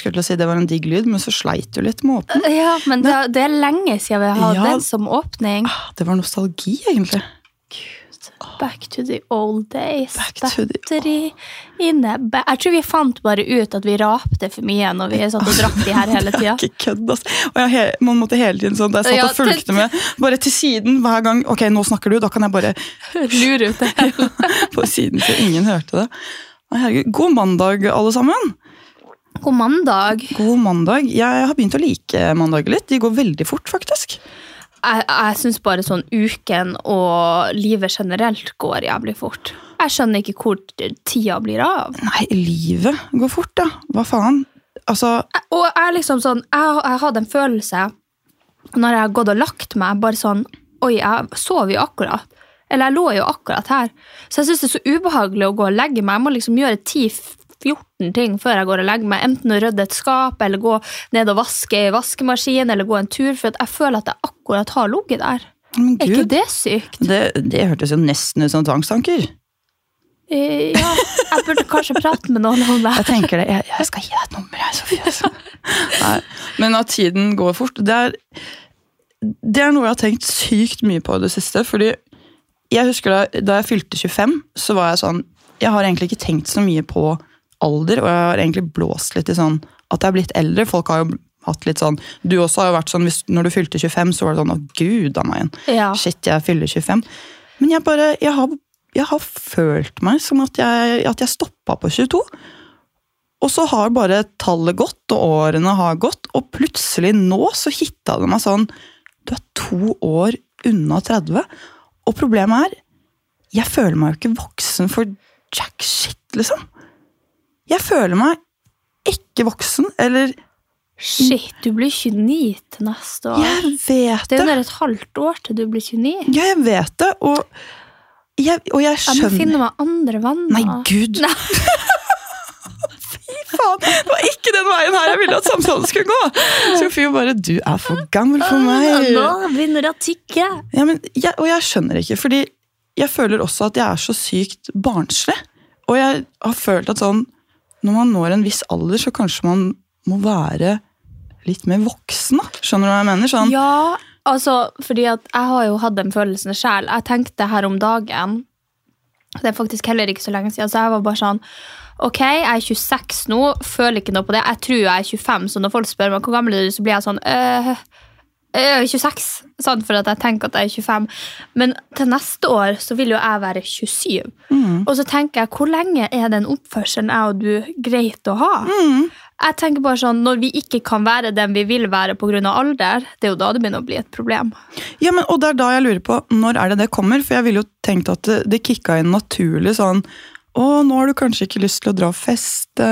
Skulle til å si det var en digg lyd, men så sleit du litt med å åpne. Ja, men det, det er lenge siden vi har hatt Ja. den som åpning. Ah, Det var nostalgi, egentlig. Back to the old days. Back to the- inne. Jeg tror vi fant bare ut at vi rapte for mye når vi satt og drakk de her hele tida. Ikke kødd, he- man måtte hele tiden sånn, jeg satt Ja, og fulgte med, bare til siden hver gang. Ok, nå snakker du, da kan jeg bare Lure ut det. på siden så ingen hørte det. Herregud, god mandag, alle sammen. God mandag. God mandag. Jeg har begynt å like mandager litt. De går veldig fort, faktisk. Jeg, jeg syns bare sånn uken og livet generelt går jævlig fort. Jeg skjønner ikke hvor tida blir av. Nei, livet går fort, da. Hva faen? Altså, Jeg- Og jeg liksom sånn Jeg, jeg hadde en følelse når jeg har gått og lagt meg, bare sånn Oi, jeg sov jo akkurat. Eller jeg lå jo akkurat her. Så jeg syns det er så ubehagelig å gå og legge meg. Jeg må liksom gjøre 10-14 ting før jeg går og legger meg. Enten å rydde et skap, eller gå ned og vaske i vaskemaskinen, eller gå en tur. For jeg føler at jeg akkurat har ligget der. men Er ikke det sykt? Det, det hørtes jo nesten ut som tvangstanker. Eh, Ja, jeg burde kanskje prate med noen om det. Jeg tenker det. Jeg, jeg skal gi deg et nummer, jeg, Sofie. Nei, men at tiden går fort, det er, det er noe jeg har tenkt sykt mye på i det siste. fordi jeg husker da, da jeg fylte 25, så var jeg sånn Jeg har egentlig ikke tenkt så mye på alder, og jeg har egentlig blåst litt i sånn at jeg er blitt eldre. Folk har jo hatt litt sånn Du også har jo vært sånn, hvis, når du fylte 25, så var det sånn Å, gud a meg. Ja. Shit, jeg fyller 25. Men jeg bare Jeg har, jeg har følt meg som at jeg, at jeg stoppa på 22. Og så har bare tallet gått, og årene har gått, og plutselig nå så hitta det meg sånn Du er to år unna 30. Og problemet er Jeg føler meg jo ikke voksen for jack shit, liksom. Jeg føler meg ikke voksen, eller Shit, du blir 29 til neste år. Jeg vet Det Det er under et halvt år til du blir 29. Ja, jeg vet det, og jeg, og jeg Jeg må skjønner finne meg andre venner. Nei, gud! Fy faen! Det var ikke den veien her jeg ville at samtalen skulle gå! Sofie bare 'Du er for gammel for meg'. Nå begynner det å tikke. Ja, men jeg, og jeg skjønner ikke, fordi jeg føler også at jeg er så sykt barnslig. Og jeg har følt at sånn Når man når en viss alder, så kanskje man må være litt mer voksen, da. Skjønner du hva jeg mener? Sånn, Ja, altså, fordi at jeg har jo hatt den følelsen sjæl. Jeg tenkte her om dagen Det er faktisk heller ikke så lenge siden. Så jeg var bare sånn Ok, jeg er 26 nå, føler ikke noe på det. Jeg tror jeg er 25, så når folk spør meg hvor gammel er du, så blir jeg sånn øh, jeg er 26, sant, for at jeg tenker at jeg er 25. Men til neste år så vil jo jeg være 27. mm, Og så tenker jeg, hvor lenge er den oppførselen jeg og du greit å ha? mm. Jeg tenker bare sånn, Når vi ikke kan være den vi vil være pga. alder, det er jo da det begynner å bli et problem. Ja, men, og det er da jeg lurer på, når er det det kommer? For jeg ville jo tenkt at det, det kicka inn naturlig sånn å, nå har du kanskje ikke lyst til å dra og feste,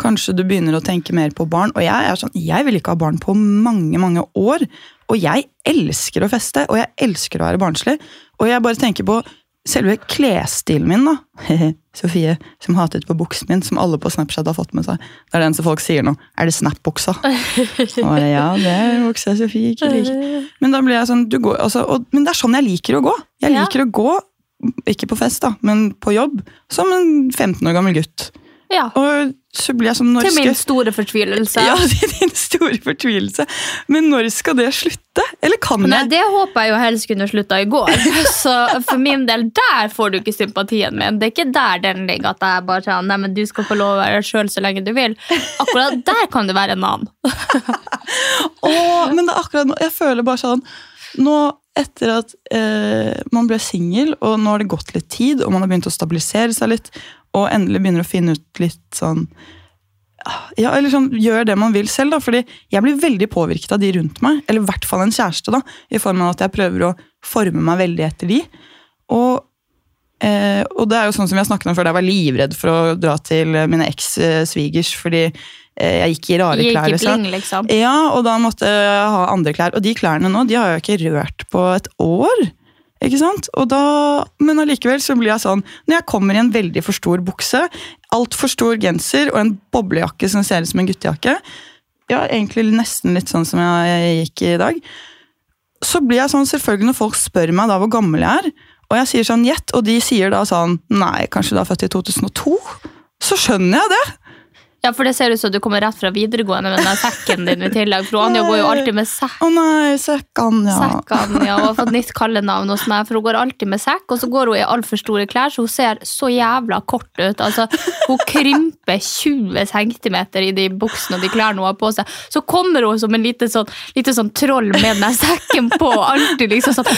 kanskje du begynner å tenke mer på barn. Og jeg er sånn, jeg vil ikke ha barn på mange, mange år. Og jeg elsker å feste, og jeg elsker å være barnslig. Og jeg bare tenker på selve klesstilen min, da. Sofie, som hatet på buksen min, som alle på Snapchat har fått med seg. Det er den som folk sier nå. Er det Snap-buksa? Ja, det er buksa Sofie ikke liker. Men da blir jeg sånn, du går, altså, og, men det er sånn jeg liker å gå. Jeg Ja. liker å gå, ikke på fest da, men på jobb, som en 15 år gammel gutt. Ja. Og så blir jeg sånn Til min store fortvilelse. Ja, til din store fortvilelse. Men når skal det slutte? Eller kan jeg? Nei. Det håper jeg jo helst kunne slutta i går. Så for min del, der får du ikke sympatien min. Det er ikke der den ligger, at jeg bare sier nei, men du skal få lov å være deg sjøl så lenge du vil. Akkurat der kan du være en annen. Åh, men det er akkurat nå Jeg føler bare sånn Nå etter at eh, man ble singel, og nå har det gått litt tid, og man har begynt å stabilisere seg litt, og endelig begynner å finne ut litt sånn ja, eller sånn, Gjør det man vil selv, da. fordi jeg blir veldig påvirket av de rundt meg. Eller i hvert fall en kjæreste, da, i form av at jeg prøver å forme meg veldig etter de. Og, eh, og det er jo sånn som jeg snakket om før, jeg var livredd for å dra til mine eks-svigers fordi eh, jeg gikk i rare Gikk klær. i liksom. bling, liksom. Ja, og da måtte jeg ha andre klær. Og de klærne nå de har jeg ikke rørt på et år. Ikke sant? Da, men allikevel så blir jeg sånn Når jeg kommer i en veldig for stor bukse, altfor stor genser og en boblejakke som ser ut som en guttejakke, ja, egentlig nesten litt sånn som jeg gikk i dag, så blir jeg sånn selvfølgelig når folk spør meg da hvor gammel jeg er, og jeg sier sånn gjett, og de sier da sånn nei, kanskje du er født i 2002, så skjønner jeg det. Ja, for det ser ut som du kommer rett fra videregående med den sekken din i tillegg. For Anja går jo alltid med sekk. Å nei, sekkan, ja. Sekkan, ja, og har fått nytt kallenavn hos meg, for hun går alltid med sekk, og så går hun i altfor store klær, så hun ser så jævla kort ut. Altså, hun krymper 20 cm i de buksene og de klærne hun har på seg. Så kommer hun som en lite sånn, lite sånn troll med den sekken på, alltid liksom sånn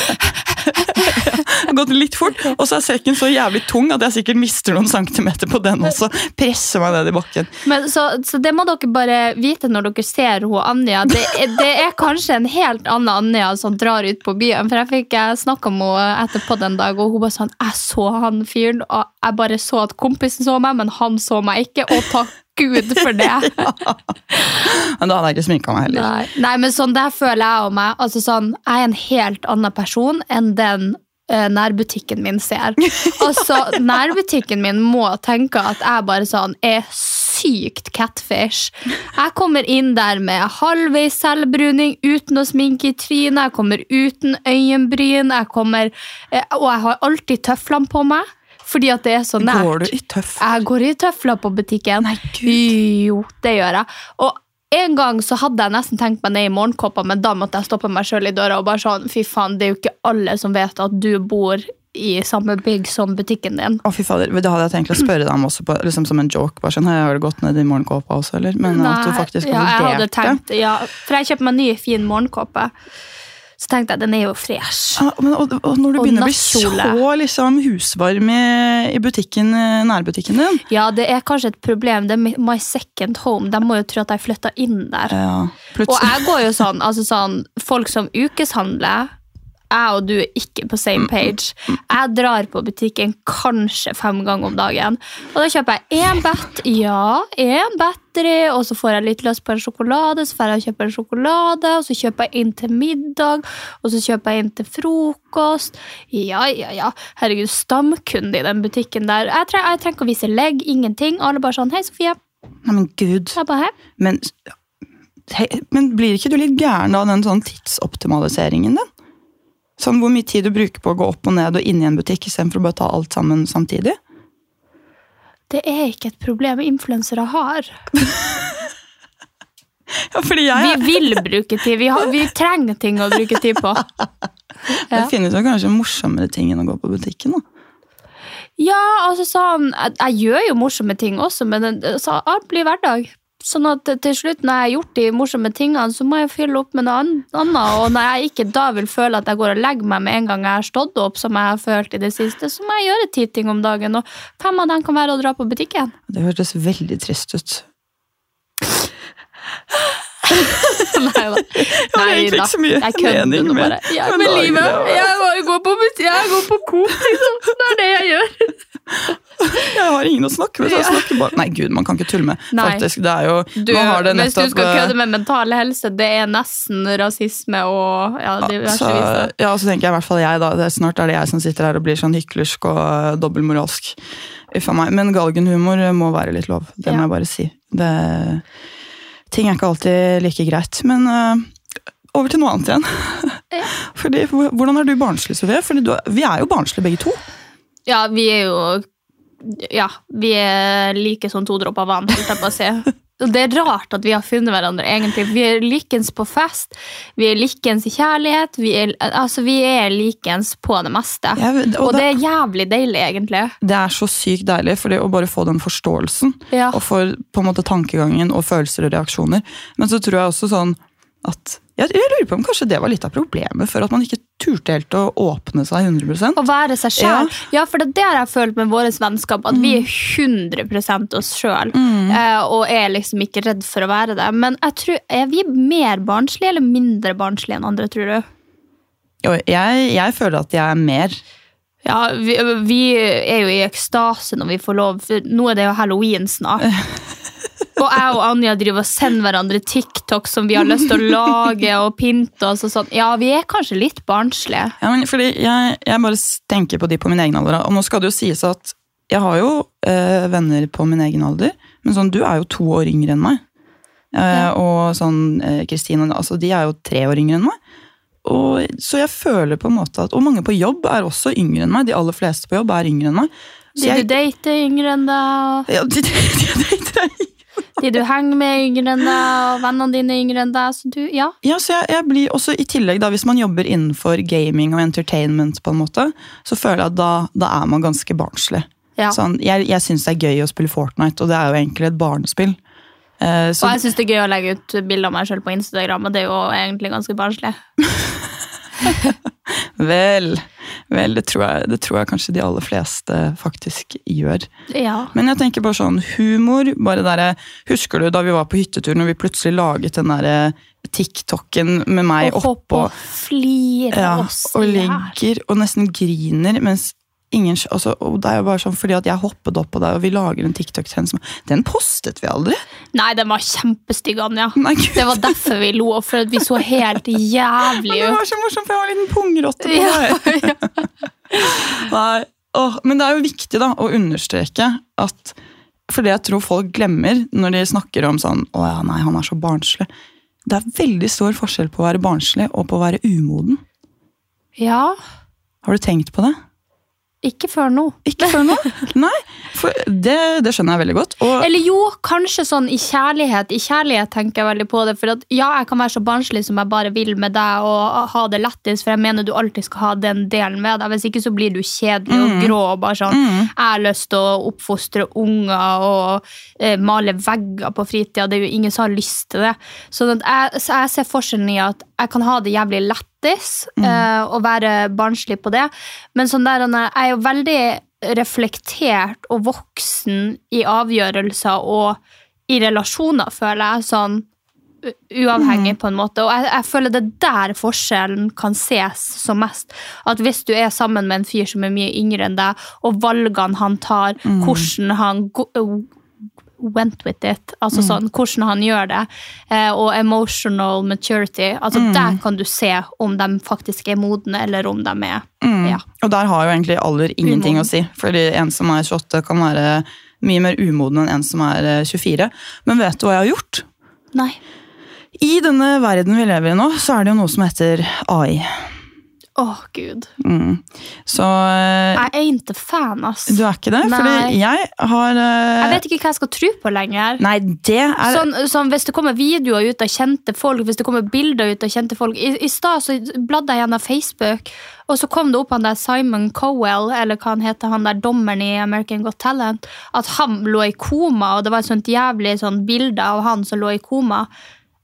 har gått litt fort, og så er sekken så jævlig tung at jeg sikkert mister noen centimeter på den også. Presser meg ned i bakken. Men, så, så det må dere bare vite når dere ser hun Anja. Det, det er kanskje en helt annen Anja som drar ut på byen. For jeg fikk snakka med henne etterpå den dag, og hun bare sånn Jeg så han fyren, og jeg bare så at kompisen så meg, men han så meg ikke. Og takk Gud for det. Men da hadde jeg ikke sminka meg heller. Nei, Nei men sånn der føler jeg om meg. Altså sånn, jeg er en helt annen person enn den nærbutikken min ser. Altså, Nærbutikken min må tenke at jeg bare sånn er sykt catfish. Jeg kommer inn der med halvveis selvbruning, uten å sminke i trynet, jeg kommer uten øyenbryn, jeg kommer, eh, og jeg har alltid tøflene på meg. Fordi at det er så nært. Går du i tøfler? Jeg går i tøfler på butikken. Nei, Gud. Jo, det gjør jeg. Og en gang så hadde jeg nesten tenkt meg ned i morgenkåpa, men da måtte jeg stoppe meg sjøl i døra og bare sånn Fy faen, det er jo ikke alle som vet at du bor i samme bygg som butikken din. Å, fy fader. Det hadde jeg tenkt å spørre deg om også, på, liksom som en joke. Bare sånn, Har du gått ned i morgenkåpa også, eller? Men at du Nei, faktisk ja, har jeg hadde vurdert det. tenkt, ja, For jeg kjøper meg en ny, fin morgenkåpe. Så tenkte jeg den er jo fresh. Ja, men, og, og når du Og begynner å bli så liksom, husvarm i, i butikken, eh, nærbutikken din Ja, det er kanskje et problem. Det er my second home. De må jo tro at jeg flytta inn der. ja, Og jeg går jo sånn, altså sånn Folk som ukeshandler jeg og du er ikke på same page. Jeg drar på butikken kanskje fem ganger om dagen. Og da kjøper jeg én bat, ja, én battery, og så får jeg litt løs på en sjokolade, så får jeg kjøpe en sjokolade, og så kjøper jeg inn til middag, og så kjøper jeg inn til frokost. Ja, ja, ja. Herregud, stamkunde i den butikken der. Jeg, tre jeg trenger ikke å vise legg, ingenting. Alle bare sånn Hei, Sofie. Nei, men gud. Jeg bare, hei. Men, hei, men blir ikke du litt gæren av den sånn tidsoptimaliseringen din? Sånn hvor mye tid du bruker på å gå opp og ned og inn i en butikk istedenfor å bare ta alt sammen samtidig? Det er ikke et problem influensere har. Ja, fordi Vi vil bruke tid. Vi, har, vi trenger ting å bruke tid på. Det finnes jo kanskje morsommere ting enn å gå på butikken. da. Ja, altså sånn Jeg, jeg gjør jo morsomme ting også, men det- så alt blir hverdag. Sånn at til slutt, når jeg har gjort de morsomme tingene, så må jeg fylle opp med noe annet. Og når jeg ikke da vil føle at jeg går og legger meg med en gang jeg har stått opp, som jeg har følt i det siste, så må jeg gjøre ti ting om dagen. Og fem av dem kan være å dra på butikken. Det hørtes veldig trist ut. Nei da. så mye Jeg kødder nå bare. Ja, med livet Jeg bare går på butikk, jeg går på Coop, liksom. Det er det jeg gjør. Jeg har ingen å snakke med. så Jeg snakker bare... Nei, gud, man kan ikke tulle med. Nei. Faktisk, det er jo... Du, det hvis du skal eh, kødde med mental helse, det er nesten rasisme og ja, det så, verste ja, så tenker jeg i hvert fall jeg da, det er Snart er det jeg som sitter her og blir sånn hyklersk og uh, dobbeltmoralsk. Uff a meg. Men galgenhumor må være litt lov. Det Ja. må jeg bare si. Det, ting er ikke alltid like greit. Men uh, over til noe annet igjen. Ja. Fordi, hvordan er du barnslig, Sofie? Fordi du, vi er jo barnslige begge to. Ja, vi er jo Ja, vi er like som to dråper vann, holdt jeg på å si. Det er rart at vi har funnet hverandre, egentlig. Vi er likens på fest, vi er likens i kjærlighet, vi er, altså, vi er likens på det meste. Ja, og, og det er jævlig deilig, egentlig. Det er så sykt deilig, for det å bare få den forståelsen, Ja. og for på en måte tankegangen og følelser og reaksjoner. Men så tror jeg også sånn at jeg, jeg lurer på om kanskje det var litt av problemet, for at man ikke turte helt å åpne seg 100% Å være seg sjøl. Ja. for det er det jeg har følt med vårt vennskap. At Mm. vi er 100 oss sjøl. Mm. og er liksom ikke redd for å være det. Men jeg tror, er vi mer barnslige eller mindre barnslige enn andre, tror du? Jeg, jeg føler at jeg er mer Ja, vi, vi er jo i ekstase når vi får lov. For nå er det jo halloween snart. Og jeg og Anja driver og sender hverandre TikTok som vi har lyst til å lage. og pynte oss og sånn. Ja, vi er kanskje litt barnslige. Ja, men fordi jeg, jeg bare tenker på de på min egen alder. Og nå skal det jo sies at jeg har jo øh, venner på min egen alder, men sånn, du er jo to år yngre enn meg. Eh, Og sånn eh, Kristine altså, de er jo tre år yngre enn meg. Og, så jeg føler på en måte at Og mange på jobb er også yngre enn meg. De aller fleste på jobb er yngre enn meg. Så De jeg, du dater, er yngre enn deg. ja, de, de, de, de, de, du henger med, yngre enn deg. Og vennene dine er yngre enn deg. Så du, ja. Ja, så jeg, jeg blir også i tillegg da, Hvis man jobber innenfor gaming og entertainment, på en måte, så føler jeg at da, da er man ganske barnslig. ja. Sånn, jeg jeg syns det er gøy å spille Fortnite, og det er jo egentlig et barnespill. Eh, så, Og jeg syns det er gøy å legge ut bilder av meg sjøl på Instagram, og det er jo egentlig ganske barnslig. vel, vel det, tror jeg, det tror jeg kanskje de aller fleste faktisk gjør. Ja. Men jeg tenker bare sånn humor bare der, Husker du da vi var på hyttetur, når vi plutselig laget den der TikToken med meg Og hoppe oppå og flirer ja, oss og i hjel. ligger og nesten griner, mens ingen altså, og Det er jo bare sånn fordi at jeg hoppet opp på deg, og vi lager en TikTok-trend som Den postet vi aldri! Nei, den var kjempestygg, Anja. Nei, Gud. Det var derfor vi lo, for vi så helt jævlig det var så morsomt, for jeg var en liten pungrotte på Ja, deg. Nei. Åh, men det er jo viktig da, å understreke at For det jeg tror folk glemmer når de snakker om sånn Å ja, nei, han er så barnslig. Det er veldig stor forskjell på å være barnslig og på å være umoden. ja. Har du tenkt på det? Ikke før nå. Ikke før nå? Nei, det, det skjønner jeg veldig godt. Og Eller jo, kanskje sånn i kjærlighet. I kjærlighet tenker jeg veldig på det. For at, ja, jeg kan være så barnslig som jeg bare vil med deg, og ha det lettest, for jeg mener du alltid skal ha den delen med deg. Hvis ikke så blir du kjedelig og grå og bare sånn Jeg har lyst til å oppfostre unger og eh, male vegger på fritida. Det er jo ingen som har lyst til det. Sånn jeg, så jeg ser forskjellen i at jeg kan ha det jævlig lettis eh, og være barnslig på det, men sånn der, jeg er jo veldig reflektert og voksen i avgjørelser og i relasjoner, føler jeg. sånn Uavhengig, på en måte. Og jeg, jeg føler det er der forskjellen kan ses som mest. At hvis du er sammen med en fyr som er mye yngre enn deg, og valgene han tar, hvordan han went with it, altså sånn, hvordan han gjør det, eh, og emotional maturity, altså der kan du se om de faktisk er modne, eller om de er ja. Og der har jo egentlig alder ingenting Umoden. å si. Fordi en som er 28 kan være mye mer umoden enn en som er eh, 24. Men vet du hva jeg har gjort? Nei. I denne verden vi lever i nå, så er det jo noe som heter AI. Åh, gud. Mm. Så eh, Jeg er ikke fan, ass. du er ikke det? Nei. Fordi jeg har uh... Jeg vet ikke hva jeg skal tro på lenger. Nei, det er Sånn, sånn, hvis det kommer videoer ut av kjente folk, hvis det kommer bilder ut av kjente folk I, i stad så bladde jeg gjennom Facebook, og så kom det opp han der Simon Cowell, eller hva han heter, han der dommeren i American Got Talent, at han lå i koma, og det var et sånt jævlig sånn bilde av han som lå i koma.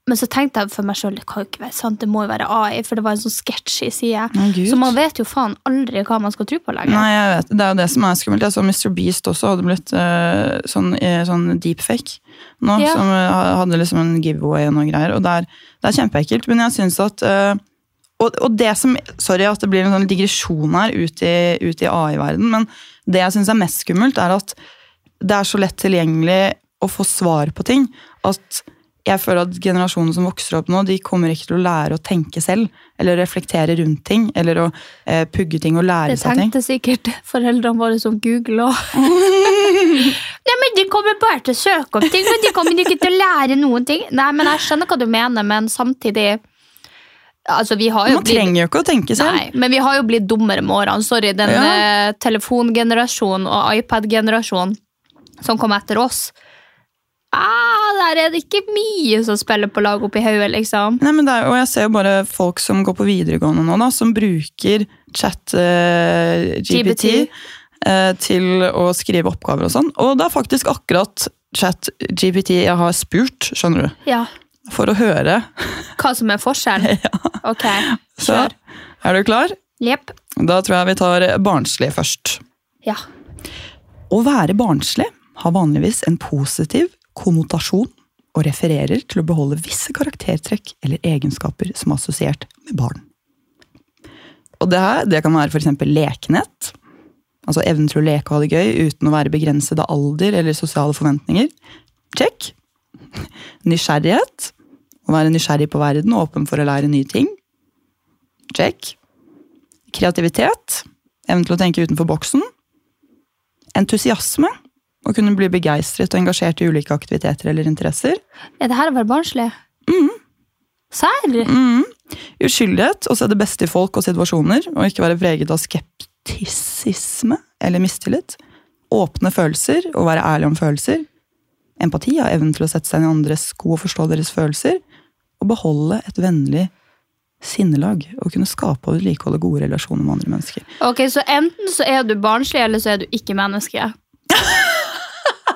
Men så tenkte jeg for meg sjøl det kan jo ikke være sant, det må jo være AI, for det var en sånn sketsjy side. Å, Så man vet jo faen aldri hva man skal tro på lenger. Nei, jeg vet, det er jo det som er skummelt. Jeg så Mr. Beast også hadde blitt uh, sånn, eh, sånn deepfake nå, Ja. som eh, hadde liksom en giveaway og noe greier. Og det er, det er kjempeekkelt, men jeg syns at uh, og, og det som, Sorry at det blir en sånn digresjon her ut i, ut i AI-verden, men det jeg syns er mest skummelt, er at det er så lett tilgjengelig å få svar på ting at jeg føler at generasjonen som vokser opp nå, de kommer ikke til å lære å tenke selv. Eller reflektere rundt ting, eller å eh, pugge ting og lære Det seg ting. Det tenkte sikkert foreldrene våre som Google òg. Nei, men De kommer bare til å søke opp ting, men de kommer ikke til å lære noen ting. Nei, men Jeg skjønner hva du mener, men samtidig Altså, vi har jo Man trenger jo ikke å tenke selv. Nei, men vi har jo blitt dummere med årene. Sorry, den Ja. eh, telefongenerasjonen og iPad-generasjonen som kom etter oss. Ah, der er det ikke mye som spiller på lag oppi hodet, liksom. Nei, men er, og jeg ser jo bare folk som går på videregående nå, da, som bruker chat eh, GPT GPT. uh, til å skrive oppgaver og sånn. Og det er faktisk akkurat chat GPT jeg har spurt, skjønner du. Ja. For å høre. Hva som er forskjellen? ja. Ok, Så er du klar? Yep. Da tror jeg vi tar barnslig først. Ja. Å være barnslig har vanligvis en positiv konnotasjon og refererer til å beholde visse karaktertrekk eller egenskaper som er assosiert med barn. Og det her det kan være f.eks. lekenhet, altså evnen til å leke og ha det gøy uten å være begrenset av alder eller sosiale forventninger. Check. Nysgjerrighet. Å være nysgjerrig på verden og åpen for å lære nye ting. Check. Kreativitet. Evnen til å tenke utenfor boksen. Entusiasme. Å kunne bli begeistret og engasjert i ulike aktiviteter eller interesser. Er det her å være barnslig? Serr? Mm. Uskyldighet. Å se det beste i folk og situasjoner, og ikke være preget av skeptisisme eller mistillit. Åpne følelser og være ærlig om følelser. Empati har evnen til å sette seg inn i andres sko og forstå deres følelser. Og beholde et vennlig sinnelag og kunne skape og vedlikeholde gode relasjoner med andre mennesker. Ok, Så enten så er du barnslig, eller så er du ikke menneske.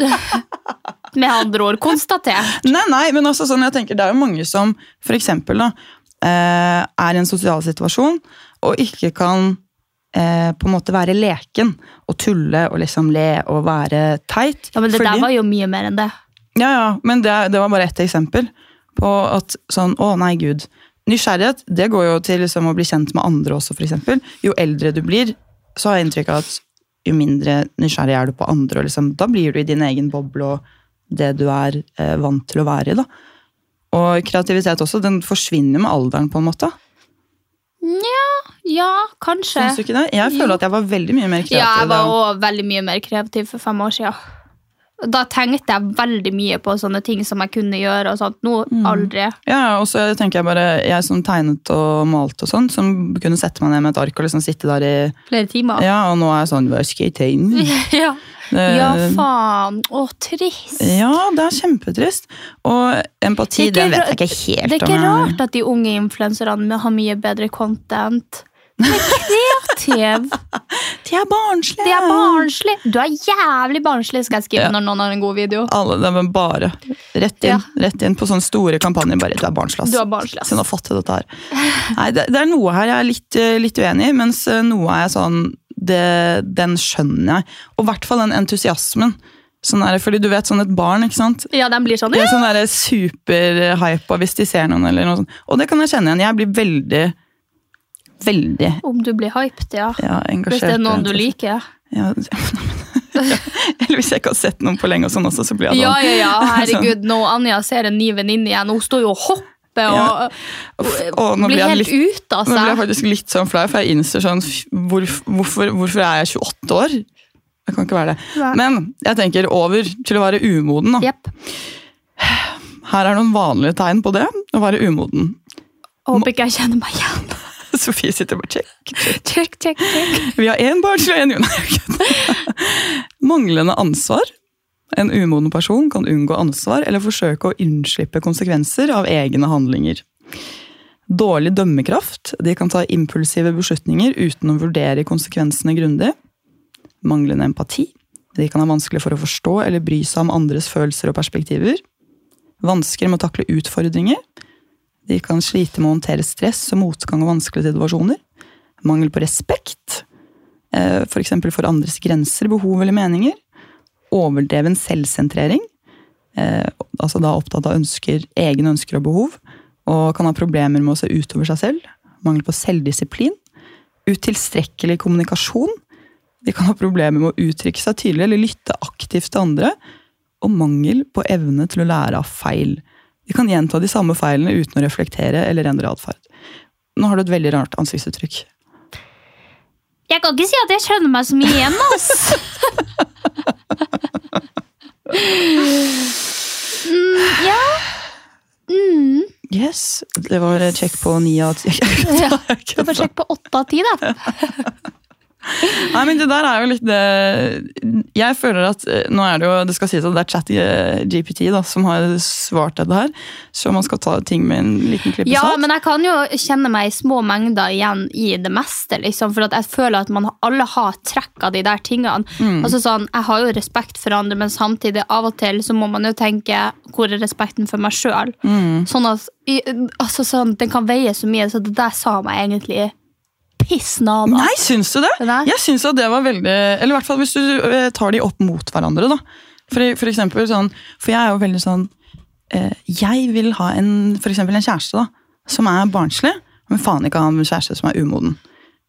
Med andre ord konstatert. Nei, nei, men også sånn, jeg tenker det er jo mange som for eksempel da, eh, er i en sosial situasjon og ikke kan eh, på en måte være leken og tulle og liksom le og være teit. Ja, Men det fordi- der var jo mye mer enn det. Ja, ja, men det, det var bare ett eksempel på at sånn, å nei gud. Nysgjerrighet, det går jo til liksom å bli kjent med andre også, eksempel. Jo eldre du blir, så har jeg inntrykk av at jo mindre nysgjerrig er du på andre, og liksom, da blir du i din egen boble og det du er eh, vant til å være i, da. Og kreativitet også, den forsvinner med alderen, på en måte. Ja, kanskje. Syns du ikke det? Jeg føler Jo. at jeg var veldig mye mer kreativ. Ja, jeg var òg veldig mye mer kreativ for fem år siden. Da tenkte jeg veldig mye på sånne ting som jeg kunne gjøre. og sånt. Nå Mm. aldri. Ja, og så tenker jeg bare, jeg som tegnet og malte og sånn, som kunne sette meg ned med et ark og liksom sitte der i Flere timer. Ja, og nå er jeg sånn, hva skal jeg tegne? ja. Det- ja, faen. Å, trist. Ja, det er kjempetrist. Og empati, Det den vet jeg ikke helt om. Det er ikke rart at de unge influenserne har mye bedre content. De kreative. De er barnslige! De er barnslige. Du er jævlig barnslig, skal jeg skrive Ja. når noen har en god video. Alle, det er bare rett inn, Ja. rett inn på sånne store kampanjer. Bare, du er barnslig, ass. Du er barnslig, ass. Så nå har fått til dette her. Nei, det, det er noe her jeg er litt, eh, litt uenig i, mens eh, noe er sånn det, Den skjønner jeg. Og i hvert fall den entusiasmen. Sånn er det, fordi du vet, sånn et barn, ikke sant? Ja, den blir sånn De er sånn superhypa hvis de ser noen, eller noe sånt. Og det kan jeg kjenne igjen. Jeg blir veldig, veldig Om du blir hyped, ja. ja. Hvis det er noen du liker. Ja, ja. Eller hvis jeg ikke har sett noen på lenge, og sånn også, så blir jeg Ja, sånn. ja, ja. Herregud, nå Anja ser en ny venninne igjen. Hun står jo og hopper og Og og blir helt ute av Nå blir jeg faktisk litt sånn flau, for jeg innser sånn hvor, hvorfor, hvorfor er jeg 28 år? Jeg kan ikke være det. Nei. Men jeg tenker over til å være umoden. da. Yep. Her er noen vanlige tegn på det. Å være umoden. Håper ikke jeg kjenner meg igjen. Sofie sitter bare check. Check, check, check. Vi har én barnslig og én Jon. Manglende ansvar. En umoden person kan unngå ansvar eller forsøke å unnslippe konsekvenser av egne handlinger. Dårlig dømmekraft. De kan ta impulsive beslutninger uten å vurdere konsekvensene grundig. Manglende empati. De kan ha vanskelig for å forstå eller bry seg om andres følelser og perspektiver. Vansker med å takle utfordringer. De kan slite med å håndtere stress og motgang og vanskelige situasjoner. Mangel på respekt, f.eks. for eksempel for andres grenser, behov eller meninger. Overdreven selvsentrering, eh, altså da opptatt av ønsker, egne ønsker og behov, og kan ha problemer med å se utover seg selv. Mangel på selvdisiplin. Utilstrekkelig kommunikasjon. De kan ha problemer med å uttrykke seg tydelig eller lytte aktivt til andre. Og mangel på evne til å lære av feil. De kan gjenta de samme feilene uten å reflektere eller endre atferd. Nå har du et veldig rart ansiktsuttrykk. Jeg kan ikke si at jeg skjønner meg så mye igjen, ass. mm, ja. Mm. Yes. Det var sjekk på ni av ti. Ja, det var sjekke på åtte av ti, da. Nei, men det der er jo litt det Jeg føler at eh, Nå er det jo Det skal sies at det er chat eh, GPT da, som har svart dette her, så man skal ta ting med en liten klype Ja, men jeg kan jo kjenne meg i små mengder igjen i det meste, liksom, for at jeg føler at man alle har trekk av de der tingene. Mm. Altså sånn, Jeg har jo respekt for andre, men samtidig av og til så må man jo tenke hvor er respekten for meg sjøl? Mm. Sånn at altså sånn, Den kan veie så mye, så det der sa meg egentlig piss nada. Nei, syns du det? Nei. Jeg syns at det var veldig Eller i hvert fall hvis du eh, tar de opp mot hverandre, da. For, for eksempel sånn For jeg er jo veldig sånn eh, Jeg vil ha en, for eksempel en kjæreste da, som er barnslig, men faen ikke ha en kjæreste som er umoden.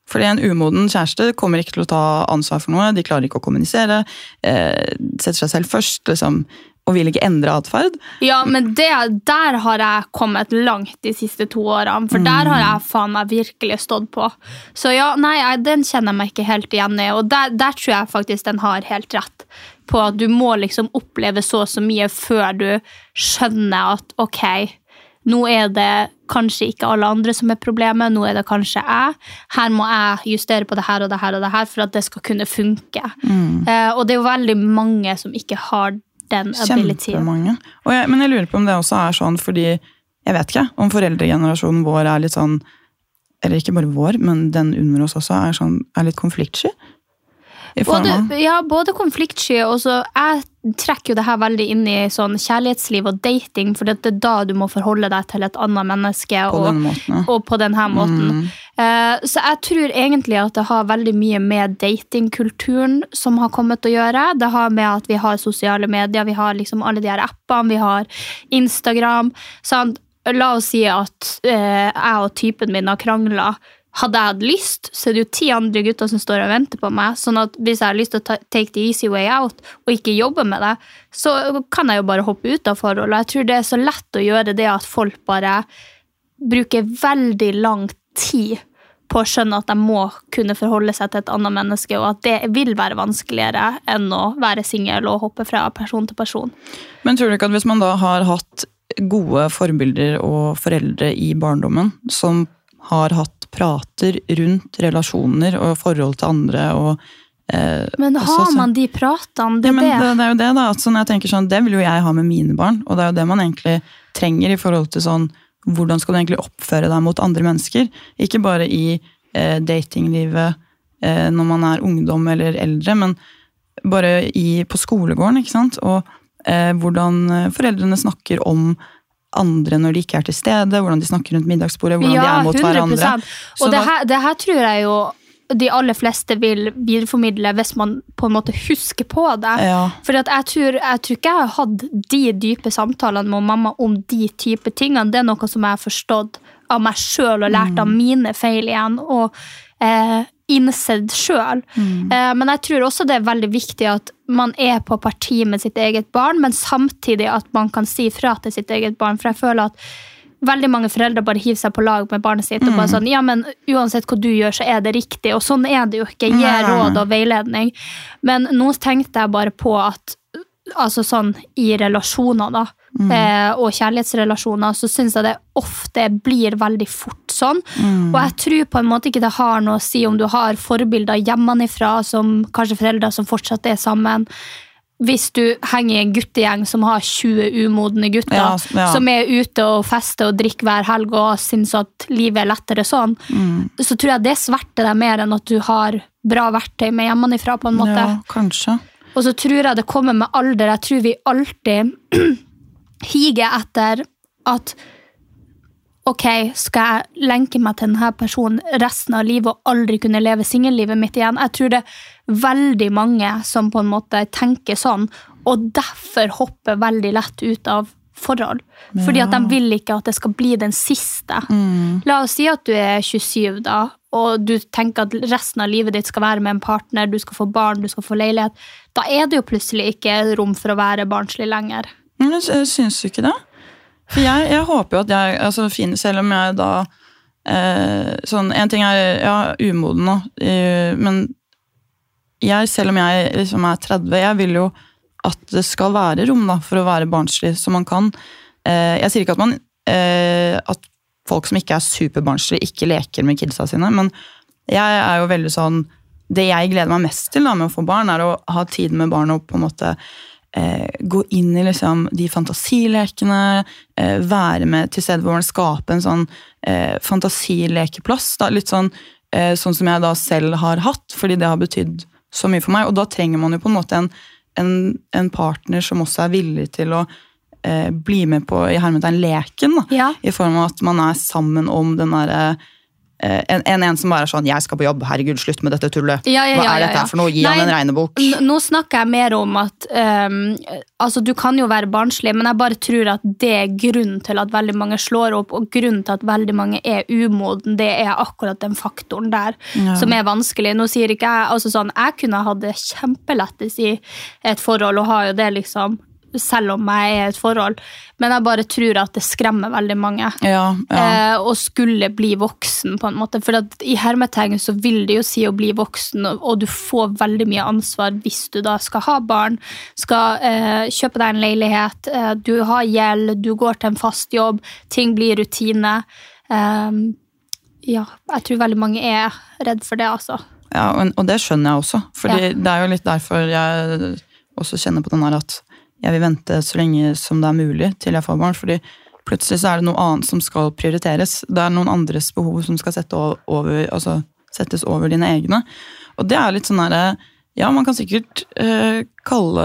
Fordi en umoden kjæreste kommer ikke til å ta ansvar for noe, de klarer ikke å kommunisere, eh, setter seg selv først, liksom, og vil ikke endre atferd. Ja, men det, der har jeg kommet langt de siste to årene. For der har jeg faen meg virkelig stått på. Så ja, nei, den kjenner jeg meg ikke helt igjen i. Og der, der tror jeg faktisk den har helt rett. På at du må liksom oppleve så og så mye før du skjønner at ok, nå er det kanskje ikke alle andre som er problemet, nå er det kanskje jeg. Her må jeg justere på det her og det her og det her for at det skal kunne funke. Eh, og det er jo veldig mange som ikke har den abilityen. Kjempemange. Jeg, men jeg lurer på om det også er sånn fordi Jeg vet ikke om foreldregenerasjonen vår er litt sånn Eller ikke bare vår, men den under oss også er, sånn, er litt konfliktsky. Både, ja, både konfliktsky og så Jeg trekker jo det her veldig inn i sånn kjærlighetsliv og dating, for det er da du må forholde deg til et annet menneske. På og, måten, ja. og på denne måten. Eh, så jeg tror egentlig at det har veldig mye med datingkulturen som har kommet å gjøre. Det har med at vi har sosiale medier, vi har liksom alle de her appene, vi har Instagram. Sant? La oss si at eh, jeg og typen min har krangla. Hadde jeg hatt lyst, så er det jo ti andre gutter som står og venter på meg. sånn at hvis jeg har lyst til å ta, take the easy way out og ikke jobbe med det, så kan jeg jo bare hoppe ut av forholdet. Jeg tror det er så lett å gjøre det at folk bare bruker veldig lang tid på å skjønne at de må kunne forholde seg til et annet menneske, og at det vil være vanskeligere enn å være singel og hoppe fra person til person. Men tror du ikke at hvis man da har hatt gode forbilder og foreldre i barndommen, som har hatt prater rundt relasjoner og forhold til andre og eh, Men også har så- man de pratene? Det Ja, men det, det. det er jo det, da. At når jeg tenker sånn, det vil jo jeg ha med mine barn. Og det er jo det man egentlig trenger i forhold til sånn Hvordan skal du egentlig oppføre deg mot andre mennesker? Ikke bare i eh, datinglivet eh, når man er ungdom eller eldre, men bare i, på skolegården, ikke sant? Og eh, hvordan foreldrene snakker om andre når de ikke er til stede, hvordan de snakker rundt middagsbordet, hvordan de er mot hverandre. Så Og det her, det her tror jeg jo de aller fleste vil videreformidle hvis man på en måte husker på det. Ja. For jeg, tror, ikke jeg har hatt de dype samtalene med mamma om de type tingene. Det er noe som jeg har forstått av meg sjøl og lært av mine feil igjen. Og eh, innsett sjøl. Eh, men jeg tror også det er veldig viktig at man er på parti med sitt eget barn, men samtidig at man kan si fra til sitt eget barn. For jeg føler at veldig mange foreldre bare hiver seg på lag med barnet sitt. og bare sånn, ja, men Uansett hva du gjør, så er det riktig. Og sånn er det jo ikke. Gi råd og veiledning. Men nå tenkte jeg bare på at altså sånn i relasjoner da, eh, og kjærlighetsrelasjoner, så syns jeg det ofte blir veldig fort sånn. Og jeg tror på en måte ikke det har noe å si om du har forbilder hjemmefra, som kanskje foreldre som fortsatt er sammen. Hvis du henger i en guttegjeng som har 20 umodne gutter, Ja, ja. som er ute og fester og drikker hver helg og syns at livet er lettere sånn, så tror jeg det sverter deg mer enn at du har bra verktøy med hjemmefra. på en måte. Ja, kanskje. Og så tror jeg det kommer med alder. Jeg tror vi alltid higer etter at Ok, skal jeg lenke meg til denne personen resten av livet og aldri kunne leve singellivet mitt igjen? Jeg tror det veldig mange som på en måte tenker sånn, og derfor hopper veldig lett ut av forhold. Fordi at de vil ikke at det skal bli den siste. La oss si at du er 27, da, og du tenker at resten av livet ditt skal være med en partner, du skal få barn, du skal få leilighet. Da er det jo plutselig ikke rom for å være barnslig lenger. Men jeg, du syns ikke det. For jeg, jeg håper jo at jeg altså, fin, Selv om jeg da eh, sånn, En ting er ja, umoden nå, men jeg, selv om jeg liksom er 30, jeg vil jo at det skal være rom da, for å være barnslig, som man kan eh, Jeg sier ikke at man eh, at folk som ikke er superbarnslige, ikke leker med kidsa sine. Men jeg er jo veldig sånn Det jeg gleder meg mest til da med å få barn, er å ha tid med barn og på en måte eh, gå inn i liksom de fantasilekene, være med til stedet hvor man skaper en sånn fantasilekeplass. Da. Litt sånn, sånn som jeg da selv har hatt, fordi det har betydd så mye for meg. Og da trenger man jo på en måte en, en, en partner som også er villig til å eh, bli med på i hermetegn leken. Da. Ja. I form av at man er sammen om den derre eh, en, en, en som bare er sånn 'Jeg skal på jobb. Herregud, slutt med dette tullet.' Ja, ja, Hva er dette ja. her for noe? Gi Nei, han en regnebok. Nå snakker jeg mer om at um, altså Du kan jo være barnslig, men jeg bare tror at det er grunnen til at veldig mange slår opp, og grunnen til at veldig mange er umoden, det er akkurat den faktoren der Ja. som er vanskelig. Nå sier ikke jeg altså sånn, Jeg kunne hatt det kjempelettest i et forhold, og har jo det, liksom, selv om jeg er i et forhold, men jeg bare tror at det skremmer veldig mange. Ja, ja. Eh, å skulle bli voksen, på en måte. For i hermetegn så vil det jo si å bli voksen, og, du får veldig mye ansvar hvis du da skal ha barn, skal eh, kjøpe deg en leilighet, eh, du har gjeld, du går til en fast jobb, ting blir rutine. Eh, ja, jeg tror veldig mange er redd for det, altså. Ja, og, og det skjønner jeg også. Fordi det er jo litt derfor jeg også kjenner på den her at jeg vil vente så lenge som det er mulig til jeg får barn. fordi plutselig så er det noe annet som skal prioriteres. Det er noen andres behov som skal sette over, altså, settes over dine egne. Og det er litt sånn derre Ja, man kan sikkert eh, kalle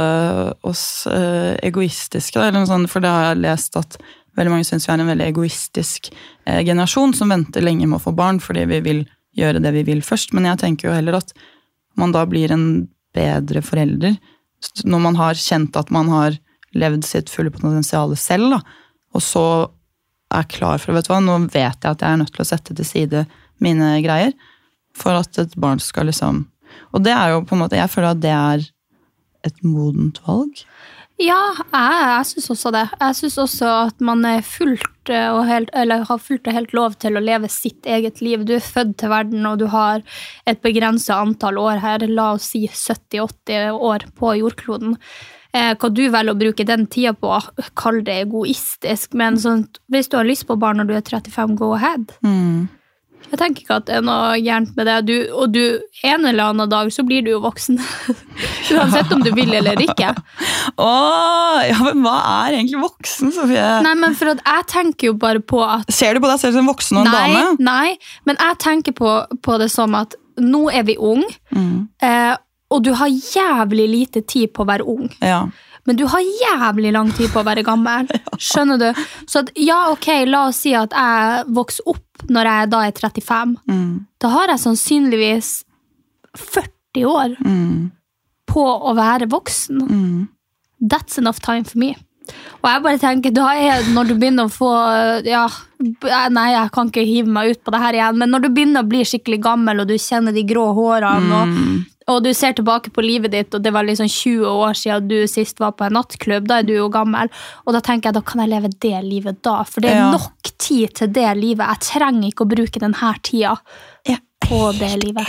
oss eh, egoistiske, da, sånt, for det har jeg lest at veldig mange syns vi er en veldig egoistisk eh, generasjon som venter lenge med å få barn fordi vi vil gjøre det vi vil først. Men jeg tenker jo heller at man da blir en bedre forelder når man har kjent at man har levd sitt fulle potensial selv, da. Og så er klar for vet du hva, nå vet jeg at jeg er nødt til å sette til side mine greier for at et barn skal liksom Og det er jo på en måte Jeg føler at det er et modent valg. Ja, jeg, jeg syns også det. Jeg syns også at man er fullt eh, og helt, eller har fullt og helt lov til å leve sitt eget liv. Du er født til verden, og du har et begrensa antall år her. La oss si 70-80 år på jordkloden. Eh, hva du velger å bruke den tida på, kall det egoistisk, men sånn, hvis du har lyst på barn når du er 35, go ahead. Jeg tenker ikke at det er noe gærent med det. Du, og du, en eller annen dag så blir du jo voksen. Uansett om du vil eller ikke. Åh, ja, men hva er egentlig voksen, Sofie? Nei, men for at jeg tenker jo bare på at Ser du på deg selv som en voksen og en nei, dame? Nei, men jeg tenker på, på det som at nå er vi unge, Mm. eh, og du har jævlig lite tid på å være ung. Ja. Men du har jævlig lang tid på å være gammel. Skjønner du? Så at, ja, ok, la oss si at jeg vokser opp når jeg da er 35. Mm. Da har jeg sannsynligvis 40 år Mm. på å være voksen. Mm. That's enough time for me. Og jeg bare tenker, da er det når du begynner å få ja, Nei, jeg kan ikke hive meg ut på det her igjen, men når du begynner å bli skikkelig gammel, og du kjenner de grå hårene, og, Mm. og du ser tilbake på livet ditt, og det var liksom 20 år siden du sist var på en nattklubb, da er du jo gammel, og da tenker jeg, da kan jeg leve det livet da, for det er Ja. nok tid til det livet. Jeg trenger ikke å bruke denne tida på det livet.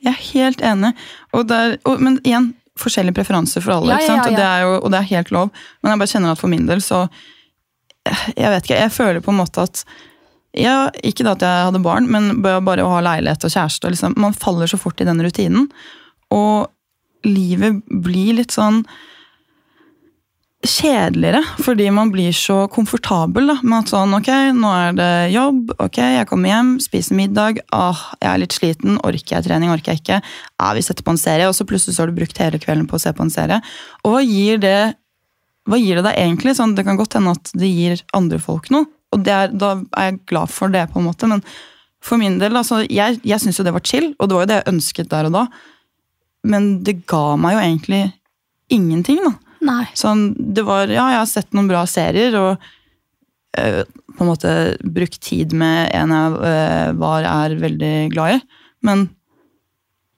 Jeg er helt enig. Og det er, og, men igjen, forskjellige preferanser for alle. Ja, ja, ja, Og, det jo, og det er helt lov. Men jeg bare kjenner at for min del så Jeg vet ikke, jeg føler på en måte at ja, Ikke da at jeg hadde barn, men bare å ha leilighet og kjæreste. Liksom, man faller så fort i den rutinen. Og livet blir litt sånn kjedeligere, fordi man blir så komfortabel da, med at sånn, ok, nå er det jobb, ok, jeg kommer hjem, spiser middag, ah, jeg er litt sliten, orker jeg trening, orker jeg ikke, ah, vi setter på en serie, og så plutselig så har du brukt hele kvelden på å se på en serie, og hva gir det, hva gir det deg egentlig? Sånn, det kan godt hende at det gir andre folk noe, og er, da er jeg glad for det på en måte, men for min del, altså, jeg, jeg synes jo det var chill, og det var jo det jeg ønsket der og da, men det ga meg jo egentlig ingenting da. Nei. Sånn, det var, ja, jeg har sett noen bra serier og eh, på en måte brukt tid med en jeg eh, var er veldig glad i. Men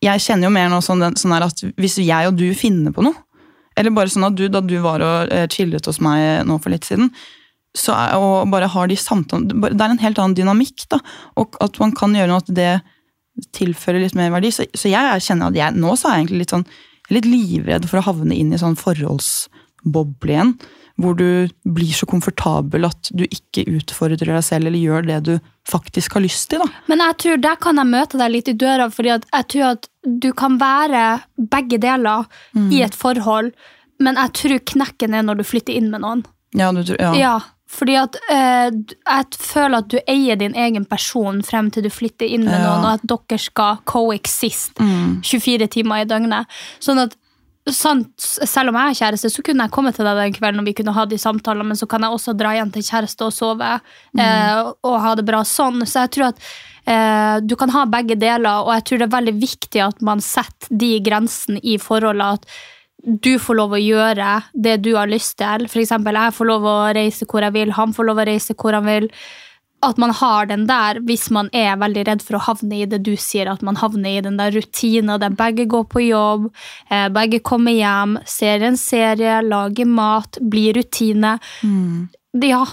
jeg kjenner jo mer nå sånn, sånn at hvis jeg og du finner på noe, eller bare sånn at du, da du var og eh, chillet hos meg nå for litt siden, så er, og bare har de samtalene Det er en helt annen dynamikk, da. Og at man kan gjøre noe at det tilfører litt mer verdi. Så, så jeg kjenner at jeg, nå så er jeg egentlig litt sånn litt livredd for å havne inn i sånn forholdsboble igjen. Hvor du blir så komfortabel at du ikke utfordrer deg selv eller gjør det du faktisk har lyst til. da. Men jeg tror der kan jeg møte deg litt i døra, fordi jeg tror at du kan være begge deler i et forhold, men jeg tror knekken er når du flytter inn med noen. Ja, du, tror- ja. Ja, fordi at eh, jeg føler at du eier din egen person frem til du flytter inn med Ja. noen, og at dere skal coexist Mm. 24 timer i døgnet. Sånn at sant, selv om jeg er kjæreste, så kunne jeg komme til deg den kvelden og vi kunne ha de samtalene, men så kan jeg også dra hjem til kjæreste og sove eh, og ha det bra sånn. Så jeg tror at eh, du kan ha begge deler, og jeg tror det er veldig viktig at man setter de grensene i forholdet. at du får lov å gjøre det du har lyst til. For eksempel, jeg får lov å reise hvor jeg vil, han får lov å reise hvor han vil. At man har den der hvis man er veldig redd for å havne i det du sier, at man havner i den der rutinen der begge går på jobb, eh, begge kommer hjem, ser en serie, lager mat, blir rutine. Ja,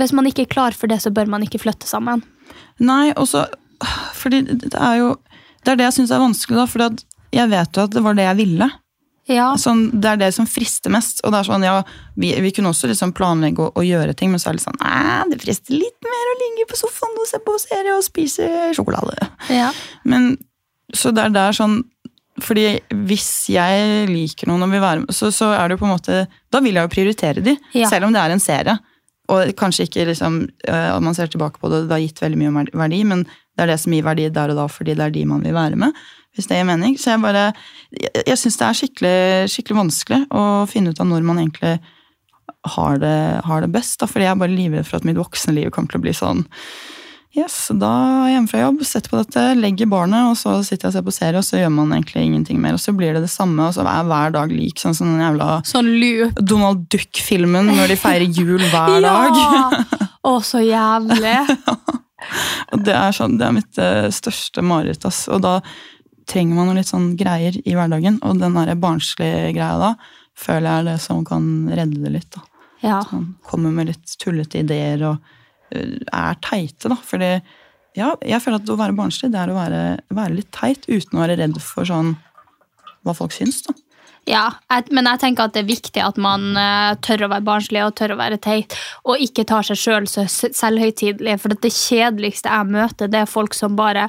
hvis man ikke er klar for det, så bør man ikke flytte sammen. Nei, og så Fordi det er jo Det er det jeg syns er vanskelig, da. For jeg vet jo at det var det jeg ville. Ja, Sånn, det er det som frister mest. Og det er sånn, ja, vi, vi kunne også liksom planlegge å, å gjøre ting, men så er det sånn Nei, det frister litt mer å ligge på sofaen og se på serie og spise sjokolade. ja. Men så det er der sånn fordi hvis jeg liker noen og vil være med, så, så er det jo på en måte Da vil jeg jo prioritere de, Ja. selv om det er en serie. Og kanskje ikke liksom, at man ser tilbake på det, det har gitt veldig mye verdi, men det er det som gir verdi der og da, fordi det er de man vil være med. Hvis det gir mening. Så jeg bare Jeg, jeg syns det er skikkelig, skikkelig vanskelig å finne ut av når man egentlig har det, har det best. Da, fordi jeg er bare livredd for at mitt voksne liv kommer til å bli sånn Yes, da er jeg hjemme fra jobb, setter på dette, legger barnet, og så sitter jeg og ser på serie, og så gjør man egentlig ingenting mer. Og så blir det det samme, og så er hver dag lik, sånn som den jævla Sånn. Donald Duck-filmen når de feirer jul hver dag. Å, så jævlig. Og det er, sånn, det er mitt eh, største mareritt. ass. Og da trenger man noe litt sånn greier i hverdagen, og den der barnslige greia da, føler jeg er det som kan redde det litt. da. Ja. Sånn, kommer med litt tullete ideer og øh, er teite, da. Fordi ja, jeg føler at å være barnslig, det er å være, være litt teit uten å være redd for sånn hva folk syns, da. Ja, jeg, men jeg tenker at det er viktig at man uh, tør å være barnslig og tør å være teit, og ikke tar seg sjøl så s- selvhøytidelig. For det kjedeligste jeg møter, det er folk som bare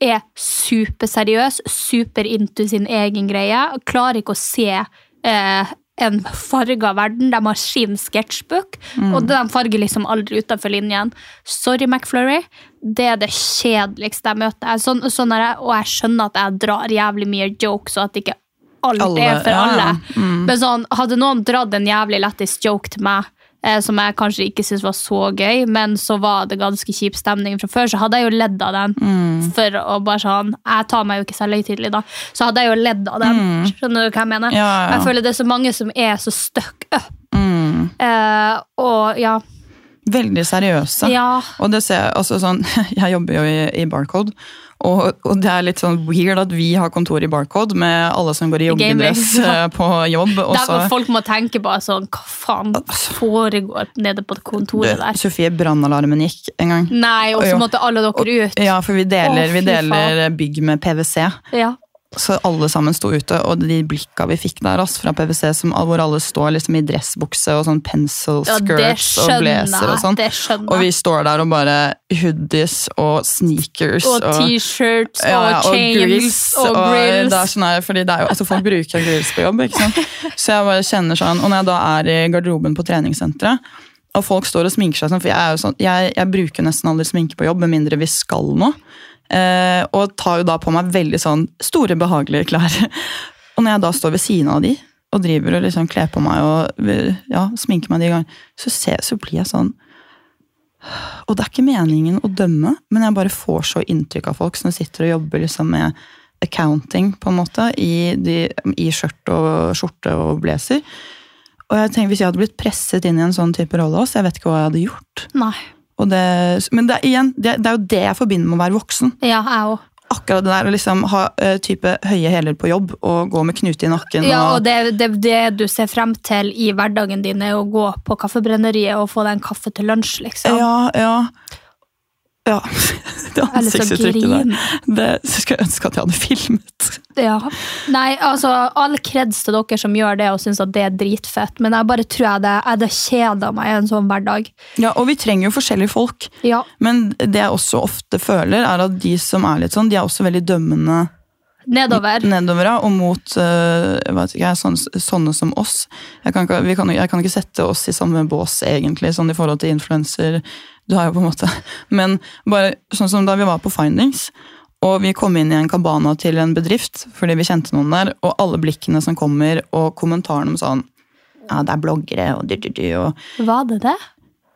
er superseriøs, super into sin egen greie, klarer ikke å se eh, en farga verden. De har sin sketsjbook, og de farger liksom aldri utafor linjen. Sorry, McFlurry. Det er det kjedeligste jeg møter. Sånn, sånn jeg, og jeg skjønner at jeg drar jævlig mye jokes, og at ikke alt Alle, er for ja, alle. alle. Men sånn, hadde noen dratt en jævlig lættis joke til meg, som jeg kanskje ikke syntes var så gøy, men så var det ganske kjip stemning fra før, så hadde jeg jo ledd av den. Mm. For å bare sånn Jeg tar meg jo ikke selvhøytidelig, da. Så hadde jeg jo ledd av den. Skjønner du hva jeg mener? Mm. Ja, ja. Jeg føler det er så mange som er så stuck up. Mm. Eh, og ja. Veldig seriøse. Ja. Og det ser jeg, altså sånn, jeg jobber jo i, i Barcode, og, og det er litt sånn weird at vi har kontor i Barcode med alle som går i joggedress eh, på jobb. Der hvor folk må tenke bare sånn, hva faen foregår nede på kontoret Du, der? Sofie, brannalarmen gikk en gang. Nei, og så måtte alle dere ut. Ja, for vi deler, Åh, vi deler bygg med PwC. Ja. Så alle sammen sto ute, og de blikka vi fikk der altså, fra PwC, som, hvor alle står liksom i dressbukse og sånn pencil Ja, og blazer og sånn. Og vi står der og bare hoodies og sneakers Og T-shirts og ja, chains grills. og grills. Det er sånn her, fordi det er jo, altså Folk bruker grills på jobb, ikke sant? så jeg bare kjenner sånn, Og når jeg da er i garderoben på treningssenteret, og folk står og sminker seg sånn, for jeg, sånn, jeg, jeg bruker nesten aldri sminke på jobb, med mindre vi skal noe. Eh, og tar jo da på meg veldig sånn store, behagelige klær. Og når jeg da står ved siden av de, og driver og liksom kler på meg og ja, sminker meg de gangene, så, ser, så blir jeg sånn Og det er ikke meningen å dømme, men jeg bare får så inntrykk av folk som sitter og jobber liksom med accounting, på en måte, i, de, i skjørt og skjorte og blazer. Og jeg tenker, Hvis jeg hadde blitt presset inn i en sånn type rolle også, jeg vet ikke hva jeg hadde gjort. Nei. Det, men det, igjen, det, det er jo det jeg forbinder med å være voksen. Ja, jeg også. Akkurat det der å liksom ha uh, type høye hæler på jobb og gå med knute i nakken. Ja, og og, det, det, det du ser frem til i hverdagen din, er å gå på kaffebrenneriet og få deg en kaffe til lunsj, liksom. ja, ja. Ja, det ansiktsuttrykket der. Det skulle jeg ønske at jeg hadde filmet. Ja. Nei, altså, all kreds til dere som gjør det og syns at det er dritfett, men jeg bare tror jeg det, jeg hadde kjeda meg i en sånn hverdag. Ja, og vi trenger jo forskjellige folk. Ja. Men det jeg også ofte føler, er at de som er litt sånn, de er også veldig dømmende Nedover. nedover og mot uh, ikke, sånne, sånne som oss. Jeg kan, ikke, vi kan, jeg kan ikke sette oss i samme bås, egentlig, sånn i forhold til influenser. Du har jo på en måte Men bare sånn som da vi var på Findings, og vi kom inn i en kabana til en bedrift fordi vi kjente noen der, og alle blikkene som kommer, og kommentarene om sånn Ja, det er bloggere, og du, du, du, og Var det det?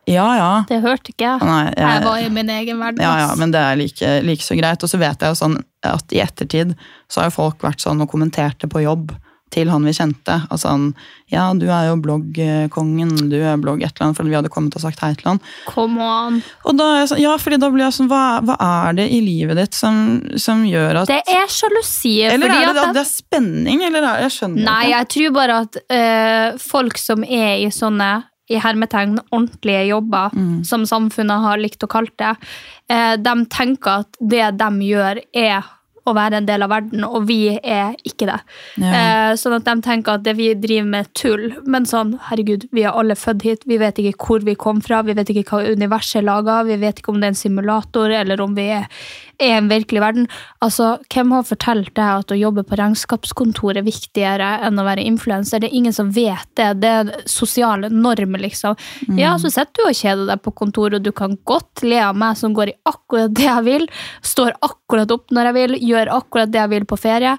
Ja, ja. Det hørte ikke jeg. Nei, jeg- Jeg var i min egen verden. Ja, ja, men det er like, like så greit. Og så vet jeg jo sånn at i ettertid så har jo folk vært sånn og kommenterte på jobb til han vi kjente. Altså han Ja, du er jo bloggkongen, du er blogg et eller annet, fordi vi hadde kommet og sagt hei til han. Come on. Og da er jeg sånn, ja, fordi da blir jeg sånn, hva, hva er det i livet ditt som, som gjør at Det er sjalusi. Eller er det at det, det er spenning, eller er, jeg skjønner Nei, ikke. jeg tror bare at øh, folk som er i sånne i hermetegn ordentlige jobber, Mm. som samfunnet har likt å kalle det, eh, de tenker at det de gjør, er å være en del av verden, og vi er ikke det. Ja. Eh, sånn at de tenker at det vi driver med, er tull. Men sånn, herregud, vi er alle født hit. Vi vet ikke hvor vi kom fra, vi vet ikke hva universet er laga, vi vet ikke om det er en simulator, eller om vi er, er en virkelig verden. Altså, Hvem har fortalt deg at å jobbe på regnskapskontor er viktigere enn å være influenser? Det er ingen som vet det. Det er sosiale normer, liksom. Ja, så sitter du og kjeder deg på kontoret, og du kan godt le av meg som går i akkurat det jeg vil, står akkurat opp når jeg vil, gjør akkurat det jeg vil på ferie.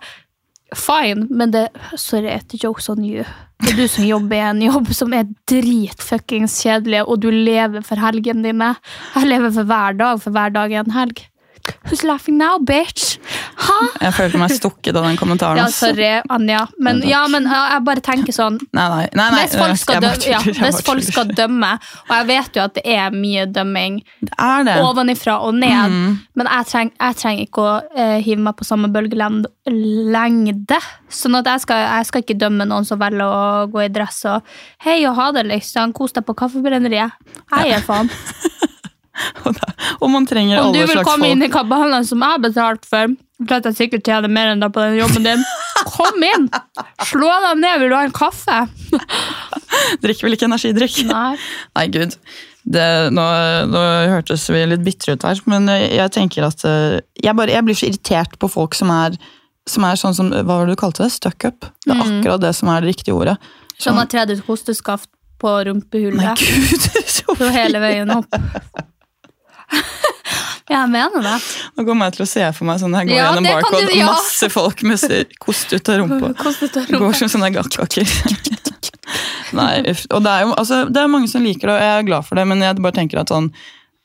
Fine, men det Sorry, it's jokes on you. Det er du som jobber i en jobb som er dritfuckings kjedelig, og du lever for helgene dine. Jeg lever for hver dag, for hver dag er en helg. Who's laughing now, bitch? Ha? Jeg følte meg stukket av den kommentaren. Ja, sorry, Anja. Men, ja, men jeg bare tenker sånn Nei, nei, nei, Hvis folk skal, dø ja, hvis folk skal dømme, og jeg vet jo at det er mye dømming Det er det. ovenifra og ned, men jeg, treng, jeg trenger ikke å uh, hive meg på samme bølgelengde. Sånn at jeg skal, jeg skal ikke dømme noen som velger å gå i dress og hei og ha det, liksom. Kos deg på kaffebrenneriet. Gir faen. Og man trenger alle slags folk. Om du vil komme folk. inn i kabalen som jeg har betalt for, for at jeg sikkert tjener mer enn deg på den jobben din, kom inn! Slå dem ned, vil du ha en kaffe? Drikker vel ikke energidrikk? Nei. Nei, gud. Det, nå, nå hørtes vi litt bitre ut her, men jeg tenker at eh, jeg, bare, jeg blir så irritert på folk som er, som er sånn som Hva var det du kalte det? Stuck up? Det er Mm. akkurat det som er det riktige ordet. Som har tredd ut hosteskaft på Nei, rumpehullet. gud! Så Så hele veien opp. Jeg mener det. Nå kommer jeg til å se for meg sånn her går Ja, gjennom barcode, du- ja. masse folk med kost ut av rumpa. Ut av Går som sånne gakkaker. Nei. Og det er jo altså, det er mange som liker det, og jeg er glad for det, men jeg bare tenker at sånn,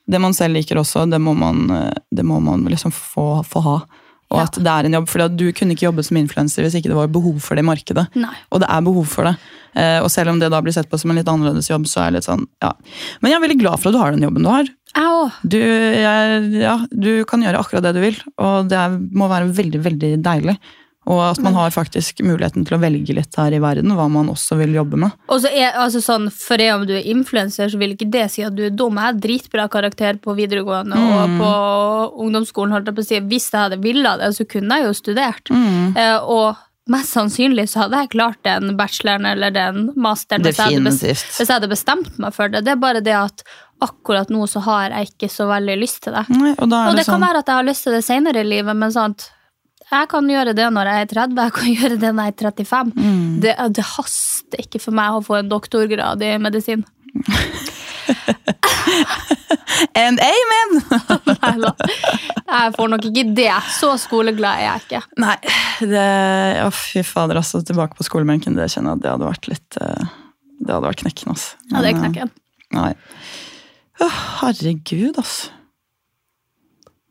det man selv liker også, det må man, eh, det må man liksom få, få ha. Og Ja. at det er en jobb, for du kunne ikke jobbet som influenser hvis ikke det var behov for det i markedet. Nei. Og det er behov for det. Eh, og selv om det da blir sett på som en litt annerledes jobb, så er det litt sånn, ja. Men jeg er veldig glad for at du har den jobben du har. Du, ja, du kan gjøre akkurat det du vil, og det må være veldig, veldig deilig. Og at man har faktisk muligheten til å velge litt her i verden, hva man også vil jobbe med. Og så er, altså sånn, For om du er influenser, så vil ikke det si at du er dum. Jeg har dritbra karakter på videregående og på ungdomsskolen. holdt jeg på å si. Hvis jeg hadde villet det, så kunne jeg jo studert. Eh, og mest sannsynlig så hadde jeg klart den bacheloren eller den masteren hvis jeg, hvis jeg hadde bestemt meg for det. Det er bare det at akkurat nå så har jeg ikke så veldig lyst til det. Nei, og Og det, det kan sånn, være at jeg har lyst til det senere i livet, men sant jeg kan gjøre det når jeg er 30, jeg kan gjøre det når jeg er 35. Mm. Det, det haster ikke for meg å få en doktorgrad i medisin. And amen! Nei da. Jeg får nok ikke det. Så skoleglad er jeg ikke. Nei, det, å, fy fader, altså, tilbake på skolebenken, det kjenner jeg at det hadde vært litt eh, Det hadde vært knekken, altså. Ja, det er eh, knekken. Nei. Herregud, altså.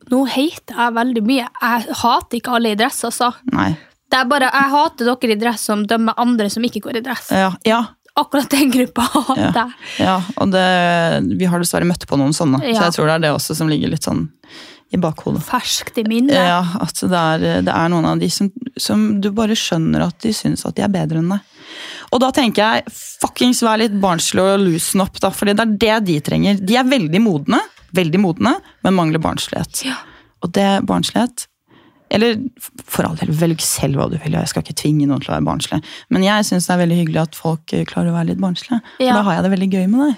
Nå hater jeg veldig mye. Jeg hater ikke alle i dress, altså. Nei. Det er bare, Jeg hater dere i dress som dømmer andre som ikke går i dress. Ja, ja, Akkurat den gruppa hater Ja. jeg. ja og det, vi har dessverre møtt på noen sånne, så jeg tror det er det også som ligger litt sånn i bakhodet. Ferskt i minnet. Ja, at det er, det er noen av de som, som du bare skjønner at de syns at de er bedre enn deg. Og da tenker jeg fuckings vær litt barnslig og loosen opp, da, For det er det de trenger. De er veldig modne. veldig modne, men mangler barnslighet. Og det barnslighet Eller for all del, velg selv hva du vil. Jeg skal ikke tvinge noen til å være barnslig. Men jeg syns det er veldig hyggelig at folk eh, klarer å være litt barnslige. Ja. Og da har jeg det veldig gøy med det.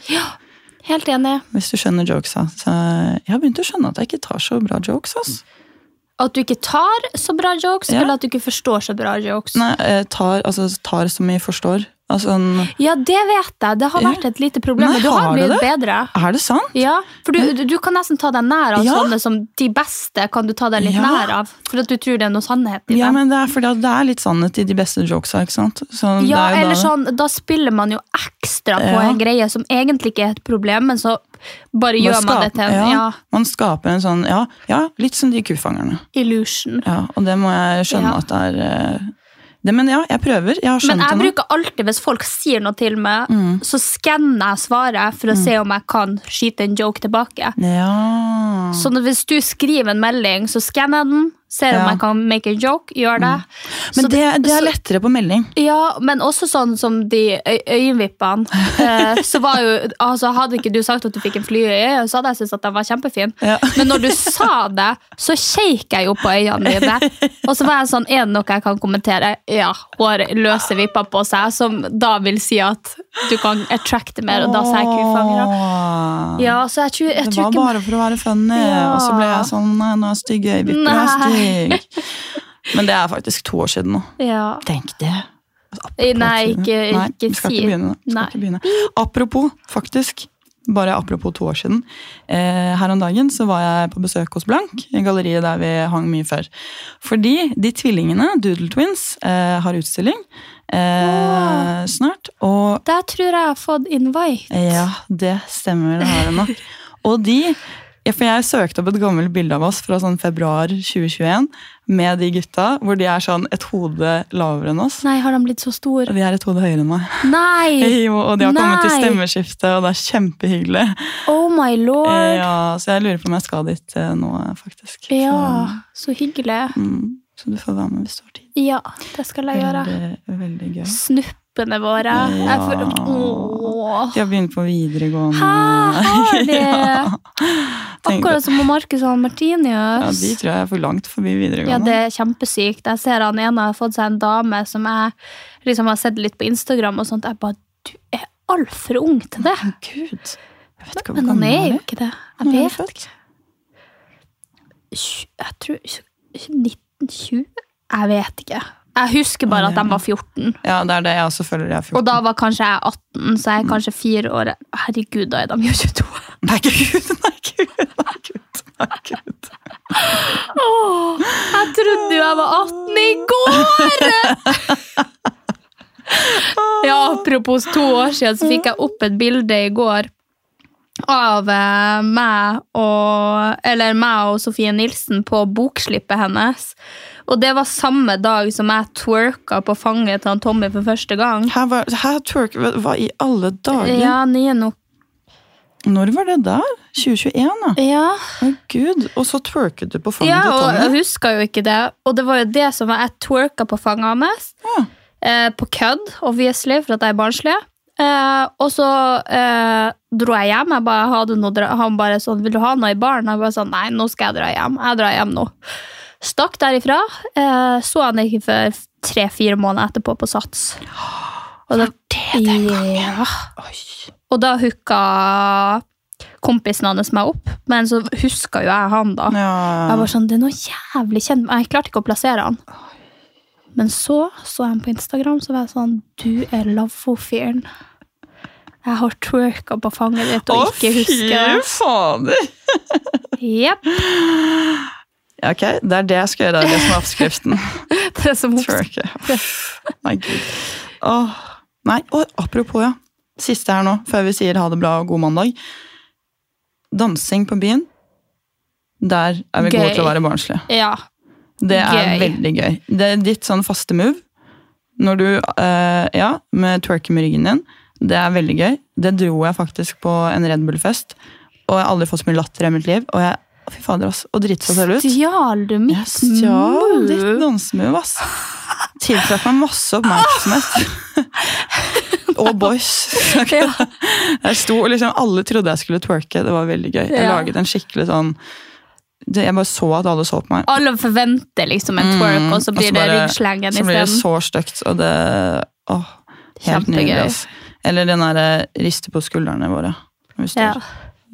Helt enig. Hvis du skjønner jokesa. Så jeg har begynt å skjønne at jeg ikke tar så bra jokes. Altså. At du ikke tar så bra jokes, Ja. eller at du ikke forstår så bra jokes. Nei, eh, tar, altså tar som jeg forstår. Altså, en- Ja, det vet jeg. Det har vært et lite problem, Nei, men du har har blitt det? bedre. er det sant? Ja, for du, du, du kan nesten ta deg nær av Ja. sånne som de beste kan du ta deg litt Ja. nær av. For at du tror det er noe sannhet i Ja, det. men det er fordi det er litt sannhet i de beste jokesa, ikke sant? Så det Ja, er eller da- sånn, da spiller man jo ekstra på Ja. en greie som egentlig ikke er et problem, men så bare Man gjør man det til en ja, ja, Man skaper en sånn, ja, ja, litt som de kufangerne. illusion. Ja, og det må jeg skjønne Ja. at det er eh, det, Men ja, jeg prøver. Jeg har skjønt Men jeg det nå. bruker alltid, hvis folk sier noe til meg, Mm. så skanner jeg svaret for å se om jeg kan skyte en joke tilbake. Ja. Så hvis du skriver en melding, så skanner jeg den, ser om Ja. jeg kan make a joke, gjør det. Men Så det, det er lettere på melding. Ja, men også sånn som de øy øyenvippene. Eh, så var jo, altså Hadde ikke du sagt at du fikk en fly i øyet, så hadde jeg syntes at den var kjempefin. Ja. Men når du sa det, så kjekk jeg jo på øynene dine. Og så var jeg sånn, er det noe jeg kan kommentere? Ja, hun har løse vipper på seg, som da vil si at du kan attracte mer, og da sa jeg kufanger. Ja, så jeg tror, jeg Det var ikke bare for å være funny, Ja. og så ble jeg sånn Nei, nå er jeg stygg øyevipper. Er. Men det er faktisk to år siden nå. ja. Tenk det. Nei, ikke, Nei, ikke vi skal si ikke begynne. Skal ikke begynne. Apropos, faktisk. Bare apropos to år siden. Eh, her om dagen så var jeg på besøk hos Blank, i galleriet der vi hang mye før. Fordi de tvillingene, Doodle Twins, eh, har utstilling eh, snart. Og Der tror jeg jeg har fått invite. ja, det stemmer, det har jeg nok. Og de ja, For jeg søkte opp et gammelt bilde av oss fra sånn februar 2021 med de gutta, hvor de er sånn et hode lavere enn oss. Nei, har de blitt så store? Og de er et hode høyere enn meg. Nei! Jo, og de har kommet til stemmeskiftet, stemmeskifte, og det er kjempehyggelig. Oh my lord! Ja, så jeg lurer på om jeg skal dit eh, nå, faktisk. Ja, så hyggelig. Mm, så du får være med hvis du har tid. Ja, det skal jeg gjøre. Veldig, veldig gøy. Snuppene våre. Ja. åh. De har begynt på videregående. Hæ, har de? ja. Akkurat som Marcus og Ja, Martinius. de tror jeg er for langt forbi videregående. Ja, det er kjempesykt. Jeg ser han ene har fått seg en dame som jeg liksom har sett litt på Instagram, og sånt. Jeg bare, du er altfor ung til det. Gud. Jeg vet ikke hvor Men han er jo ikke det. Jeg vet ikke. Jeg tror 1920? Jeg vet ikke. Jeg husker bare at de var 14. Ja, det er det jeg også føler jeg er 14. Og da var kanskje jeg 18, så jeg er kanskje fire år Herregud, da er de jo 22. Nei, gud, nei, gud, nei, gud, nei, gud. Åh, jeg trodde jo jeg var 18 i går! Ja, apropos to år siden, så fikk jeg opp et bilde i går av eh, meg og Eller meg og Sofie Nilsen på bokslippet hennes. Og det var samme dag som jeg twerka på fanget til han Tommy for første gang. Her var, her twerk, hva, i alle dager? Ja, nye nok. Når var det der? 2021, da? Ja. Å gud, og så twerket du på fanget Ja, og til jeg Tommy? huska jo ikke det. Og det var jo det som var Jeg twerka på fanget hans. Ja. Eh, på kødd, obviously, for at jeg er barnslig. Eh, og så eh, dro jeg hjem. Jeg bare hadde noe, han bare sånn 'Vil du ha noe i baren?' Jeg bare sånn 'Nei, nå skal jeg dra hjem'. Jeg drar hjem nå. Stakk derifra. Eh, så han ikke før tre-fire måneder etterpå på Sats. Og da, ja. Og da hooka kompisen hans meg opp, men så huska jo jeg han, da. Ja. Jeg var sånn, det er noe jævlig kjent, jeg klarte ikke å plassere han. Men så så jeg han på Instagram, så var jeg sånn, du er lavvo-fyren. Jeg har twerka på fanget ditt og Å, ikke husker fy det. fader! Jepp. Ja, Ok, det er det jeg skal gjøre, det er det som er oppskriften. Det er som Twerke. Nei, gud. Åh. Nei, og apropos, ja. Siste her nå, før vi sier ha det bra og god mandag. Dansing på byen. Der er vi Gøy. gode til å være barnslige. Ja. Det er Gøy. veldig gøy. Det er ditt sånn faste move. Når du, eh, ja, med twerking med ryggen din. Det er veldig gøy. Det dro jeg faktisk på en Red Bull-fest. Og jeg har aldri fått så mye latter i mitt liv. Og jeg, fy fader, ass. og drite seg selv ut. Stjal du mitt Jeg stjal ditt dansemove, ass. Tiltrakk meg masse oppmerksomhet. og boys. Jeg sto, liksom, alle trodde jeg skulle twerke. Det var veldig gøy. Jeg laget en skikkelig sånn det, Jeg bare så at alle så på meg. Alle forventer liksom en twerk, og så Mm, blir og så det bare- ryggslengen Så blir det isteden. så stygt, og det Åh, helt Kjempegøy. nydelig. ass. Eller den derre riste på skuldrene våre. Når vi står Ja.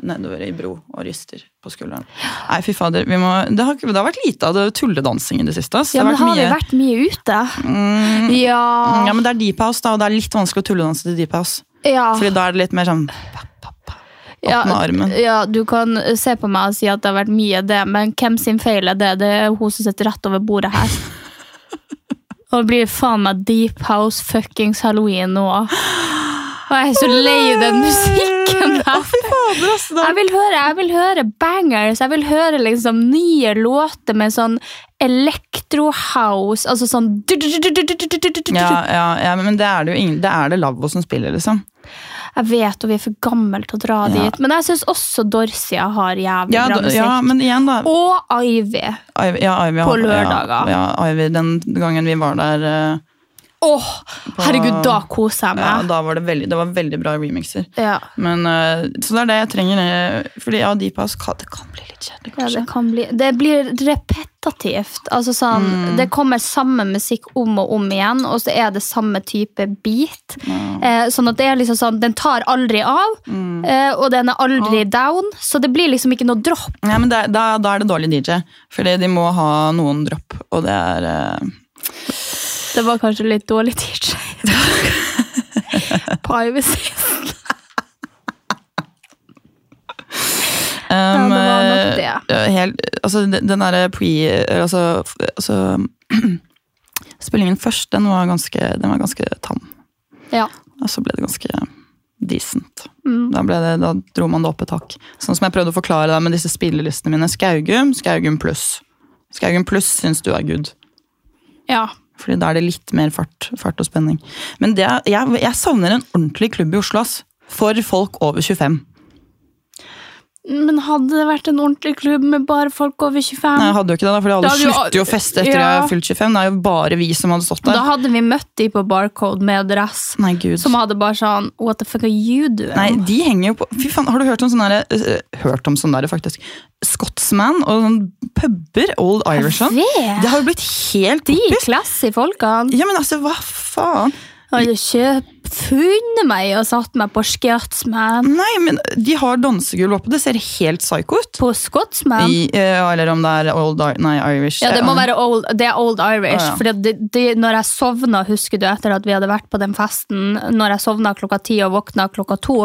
nedover i bro og rister på skulderen. Nei, fy fader. Vi må, det, har, det har vært lite av det tulledansing i det siste. Ja, det men har mye, vi vært mye ute? mm, Ja. ja, men det er deep house, da, og det er litt vanskelig å tulledanse til deep house. ja. Fordi da er det litt mer sånn ja. Ja, du kan se på meg og si at det har vært mye det, men hvem sin feil er det? Det er hun som sitter rett over bordet her. Og det blir faen meg deep house fuckings halloween nå. Og jeg er så lei den musikken der. Da- Jeg vil høre, jeg vil høre bangers. Jeg vil høre liksom nye låter med sånn electro-house. Altså sånn Ja, ja, ja, men det er det jo ingen, det er det Lavvo som spiller, liksom. Jeg vet, og vi er for gamle til å dra Ja. dit. Men jeg syns også Dorsia har jævlig Ja, bra musikk. ja, men igjen, da. Og Ivy. Ivy, ja, Ivy, På lørdager. Ja, ja, Ivy, den gangen vi var der Åh, herregud, da koser jeg meg. ja, da var det, veldig, det var veldig bra remixer. Ja, Men, eh, så det er det jeg trenger. eh, Fordi ja, Deep House det kan bli litt kjedelig, ja, det kan bli Det blir repetitivt. Altså sånn, Mm. Det kommer samme musikk om og om igjen, og så er det samme type beat. Eh, sånn at det er liksom sånn, Den tar aldri av, Mm. eh, og den er aldri down. Så det blir liksom ikke noe dropp. Ja, men det, da, da er det dårlig DJ. Fordi de må ha noen dropp, og det er eh, Det var kanskje litt dårlig DJ. Privacy. Um, det var nok det. eh, Helt, altså, den derre pre... Altså, altså Spillingen først, den var ganske, den var ganske tann. Ja. Og så ble det ganske decent. Mm. Da, det, da dro man det opp et hakk. Sånn som jeg prøvde å forklare deg med disse spillelistene mine. Skaugum, Skaugum pluss. Skaugum pluss syns du er good. ja. Fordi da er det litt mer fart, fart og spenning. Men er- jeg, jeg savner en ordentlig klubb i Oslo, ass. For folk over 25. Men hadde det vært en ordentlig klubb med bare folk over 25? Nei, jeg hadde jo ikke det, da, fordi alle slutter jo å feste etter Ja. jeg har fylt 25. Det er jo bare vi som hadde stått der. Da hadde vi møtt de på Barcode med dress. Nei, gud. Som hadde bare sånn What the fuck are you doing? Nei, de henger jo på Fy faen, har du hørt om sånn derre øh, Hørt om sånn derre, faktisk. Scotsman og sånn puber. Old Irish vet. Det har jo blitt helt De poppis. classy folkene. Ja, men altså, hva faen? Hadde kjøpt funnet meg og satt meg på Scotsman. Nei, men de har dansegulv oppe. Det ser helt psycho ut. På Scotsman? I, uh, eller om det er Old Nei, Irish. Ja, det må være old, det er old Irish. Ah, ja. Fordi det, det, når jeg sovna, husker du etter at vi hadde vært på den festen, når jeg sovna klokka ti og våkna klokka to,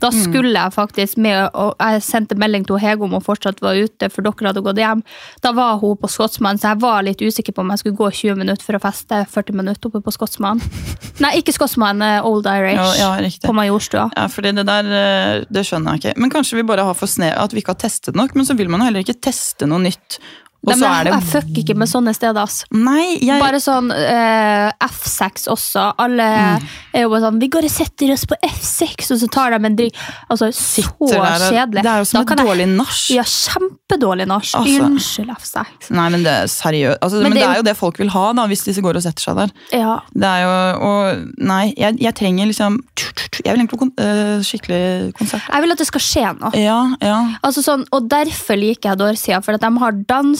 da Mm. skulle jeg faktisk med, og jeg sendte melding til Hege om hun fortsatt var ute, for dere hadde gått hjem. Da var hun på Skotsmann, så jeg var litt usikker på om jeg skulle gå 20 minutter for å feste 40 minutter oppe på Skotsmann. Nei, ikke Scotsman, eh, Old Irish. Ja, ja. På Majorstua. Ja, fordi det der, øh, det skjønner jeg ikke. Men kanskje vi bare har for snev, at vi ikke har testet nok, men så vil man jo heller ikke teste noe nytt. Og så er det jeg fucker ikke med sånne steder, ass. Nei, jeg Bare sånn uh, F6 også. Alle Mm. er jo bare sånn 'Vi går og setter oss på F6', og så tar de en drink. Altså, så der kjedelig. Det er jo som et dårlig nach. Ja, kjempedårlig nach. Altså. Unnskyld, F6. Nei, men det er seriøst. Altså, men, Men det, det er er jo- jo det folk vil ha, da, hvis disse går og setter seg der. Ja. Det er jo, og Nei, jeg, jeg trenger liksom Jeg vil egentlig på kon uh, skikkelig konsert. Jeg vil at det skal skje noe. Ja, ja. Altså sånn, og derfor liker jeg Dorsia, for at de har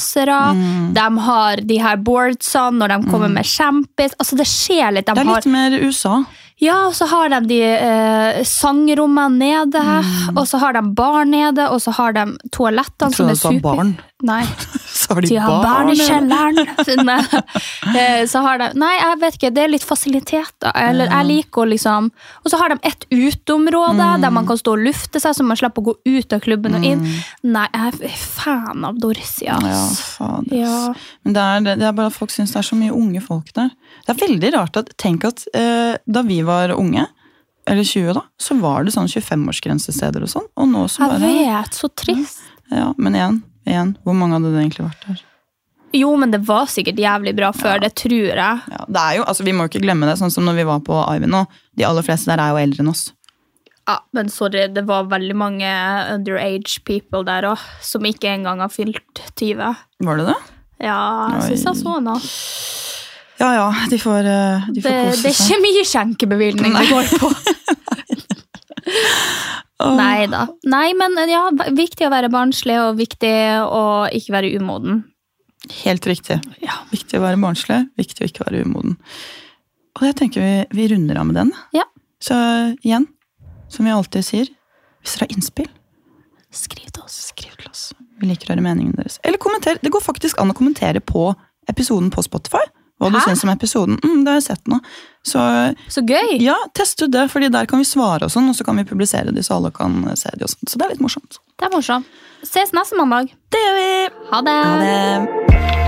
dansere, Mm. de har de her boardsene når de kommer med kjempis. Altså det skjer litt. De Det er har, litt mer USA. ja, og så har de de eh, sangrommene nede, Mm. og så har de bar nede, og så har de toalettene som er super... barn. Nei. Så har de, De har barn, barn i kjelleren. Eh, Så har de, nei, jeg vet ikke, det er litt fasiliteter. Eller jeg liker å liksom Og så har de et uteområde der man kan stå og lufte seg, så man slipper å gå ut av klubben og inn. Nei, jeg er fan av Dorsia. Ja, fader. Ja. Men det er, det er bare at folk syns det er så mye unge folk der. Det er veldig rart at Tenk at eh, da vi var unge, eller 20 da, så var det sånn 25-årsgrensesteder og sånn. Og nå så Jeg vet, så trist. Ja, Men igjen, igjen, hvor mange hadde det egentlig vært der? Jo, men det var sikkert jævlig bra før, det tror jeg. Ja, det er jo, altså Vi må jo ikke glemme det, sånn som når vi var på Ivy nå. De aller fleste der er jo eldre enn oss. Ja, men sorry, det var veldig mange underage people der òg, som ikke engang har fylt 20. Var det det? Ja, jeg syns jeg så noe. Ja ja, de får, eh, de får Det, kose det er ikke mye skjenkebevilgning det går på. Nei da. Nei, men ja, viktig å være barnslig og viktig å ikke være umoden. Helt riktig. Ja, Viktig å være barnslig, viktig å ikke være umoden. Og jeg tenker vi, vi runder av med den. Ja. Så igjen, som vi alltid sier, hvis dere har innspill, Skriv til oss. skriv til oss. Vi liker å høre meningene deres. Eller kommenter. Det går faktisk an å kommentere på episoden på Spotify. Hva du Hæ? syns om episoden. Mm, det har jeg sett nå. Så Så gøy! ja, test ut det, fordi der kan vi svare og sånn, og så kan vi publisere de, så alle kan se de og sånn. Så det er litt morsomt. Det er morsomt. Ses neste mandag. Det gjør vi! Ha det! Ha det!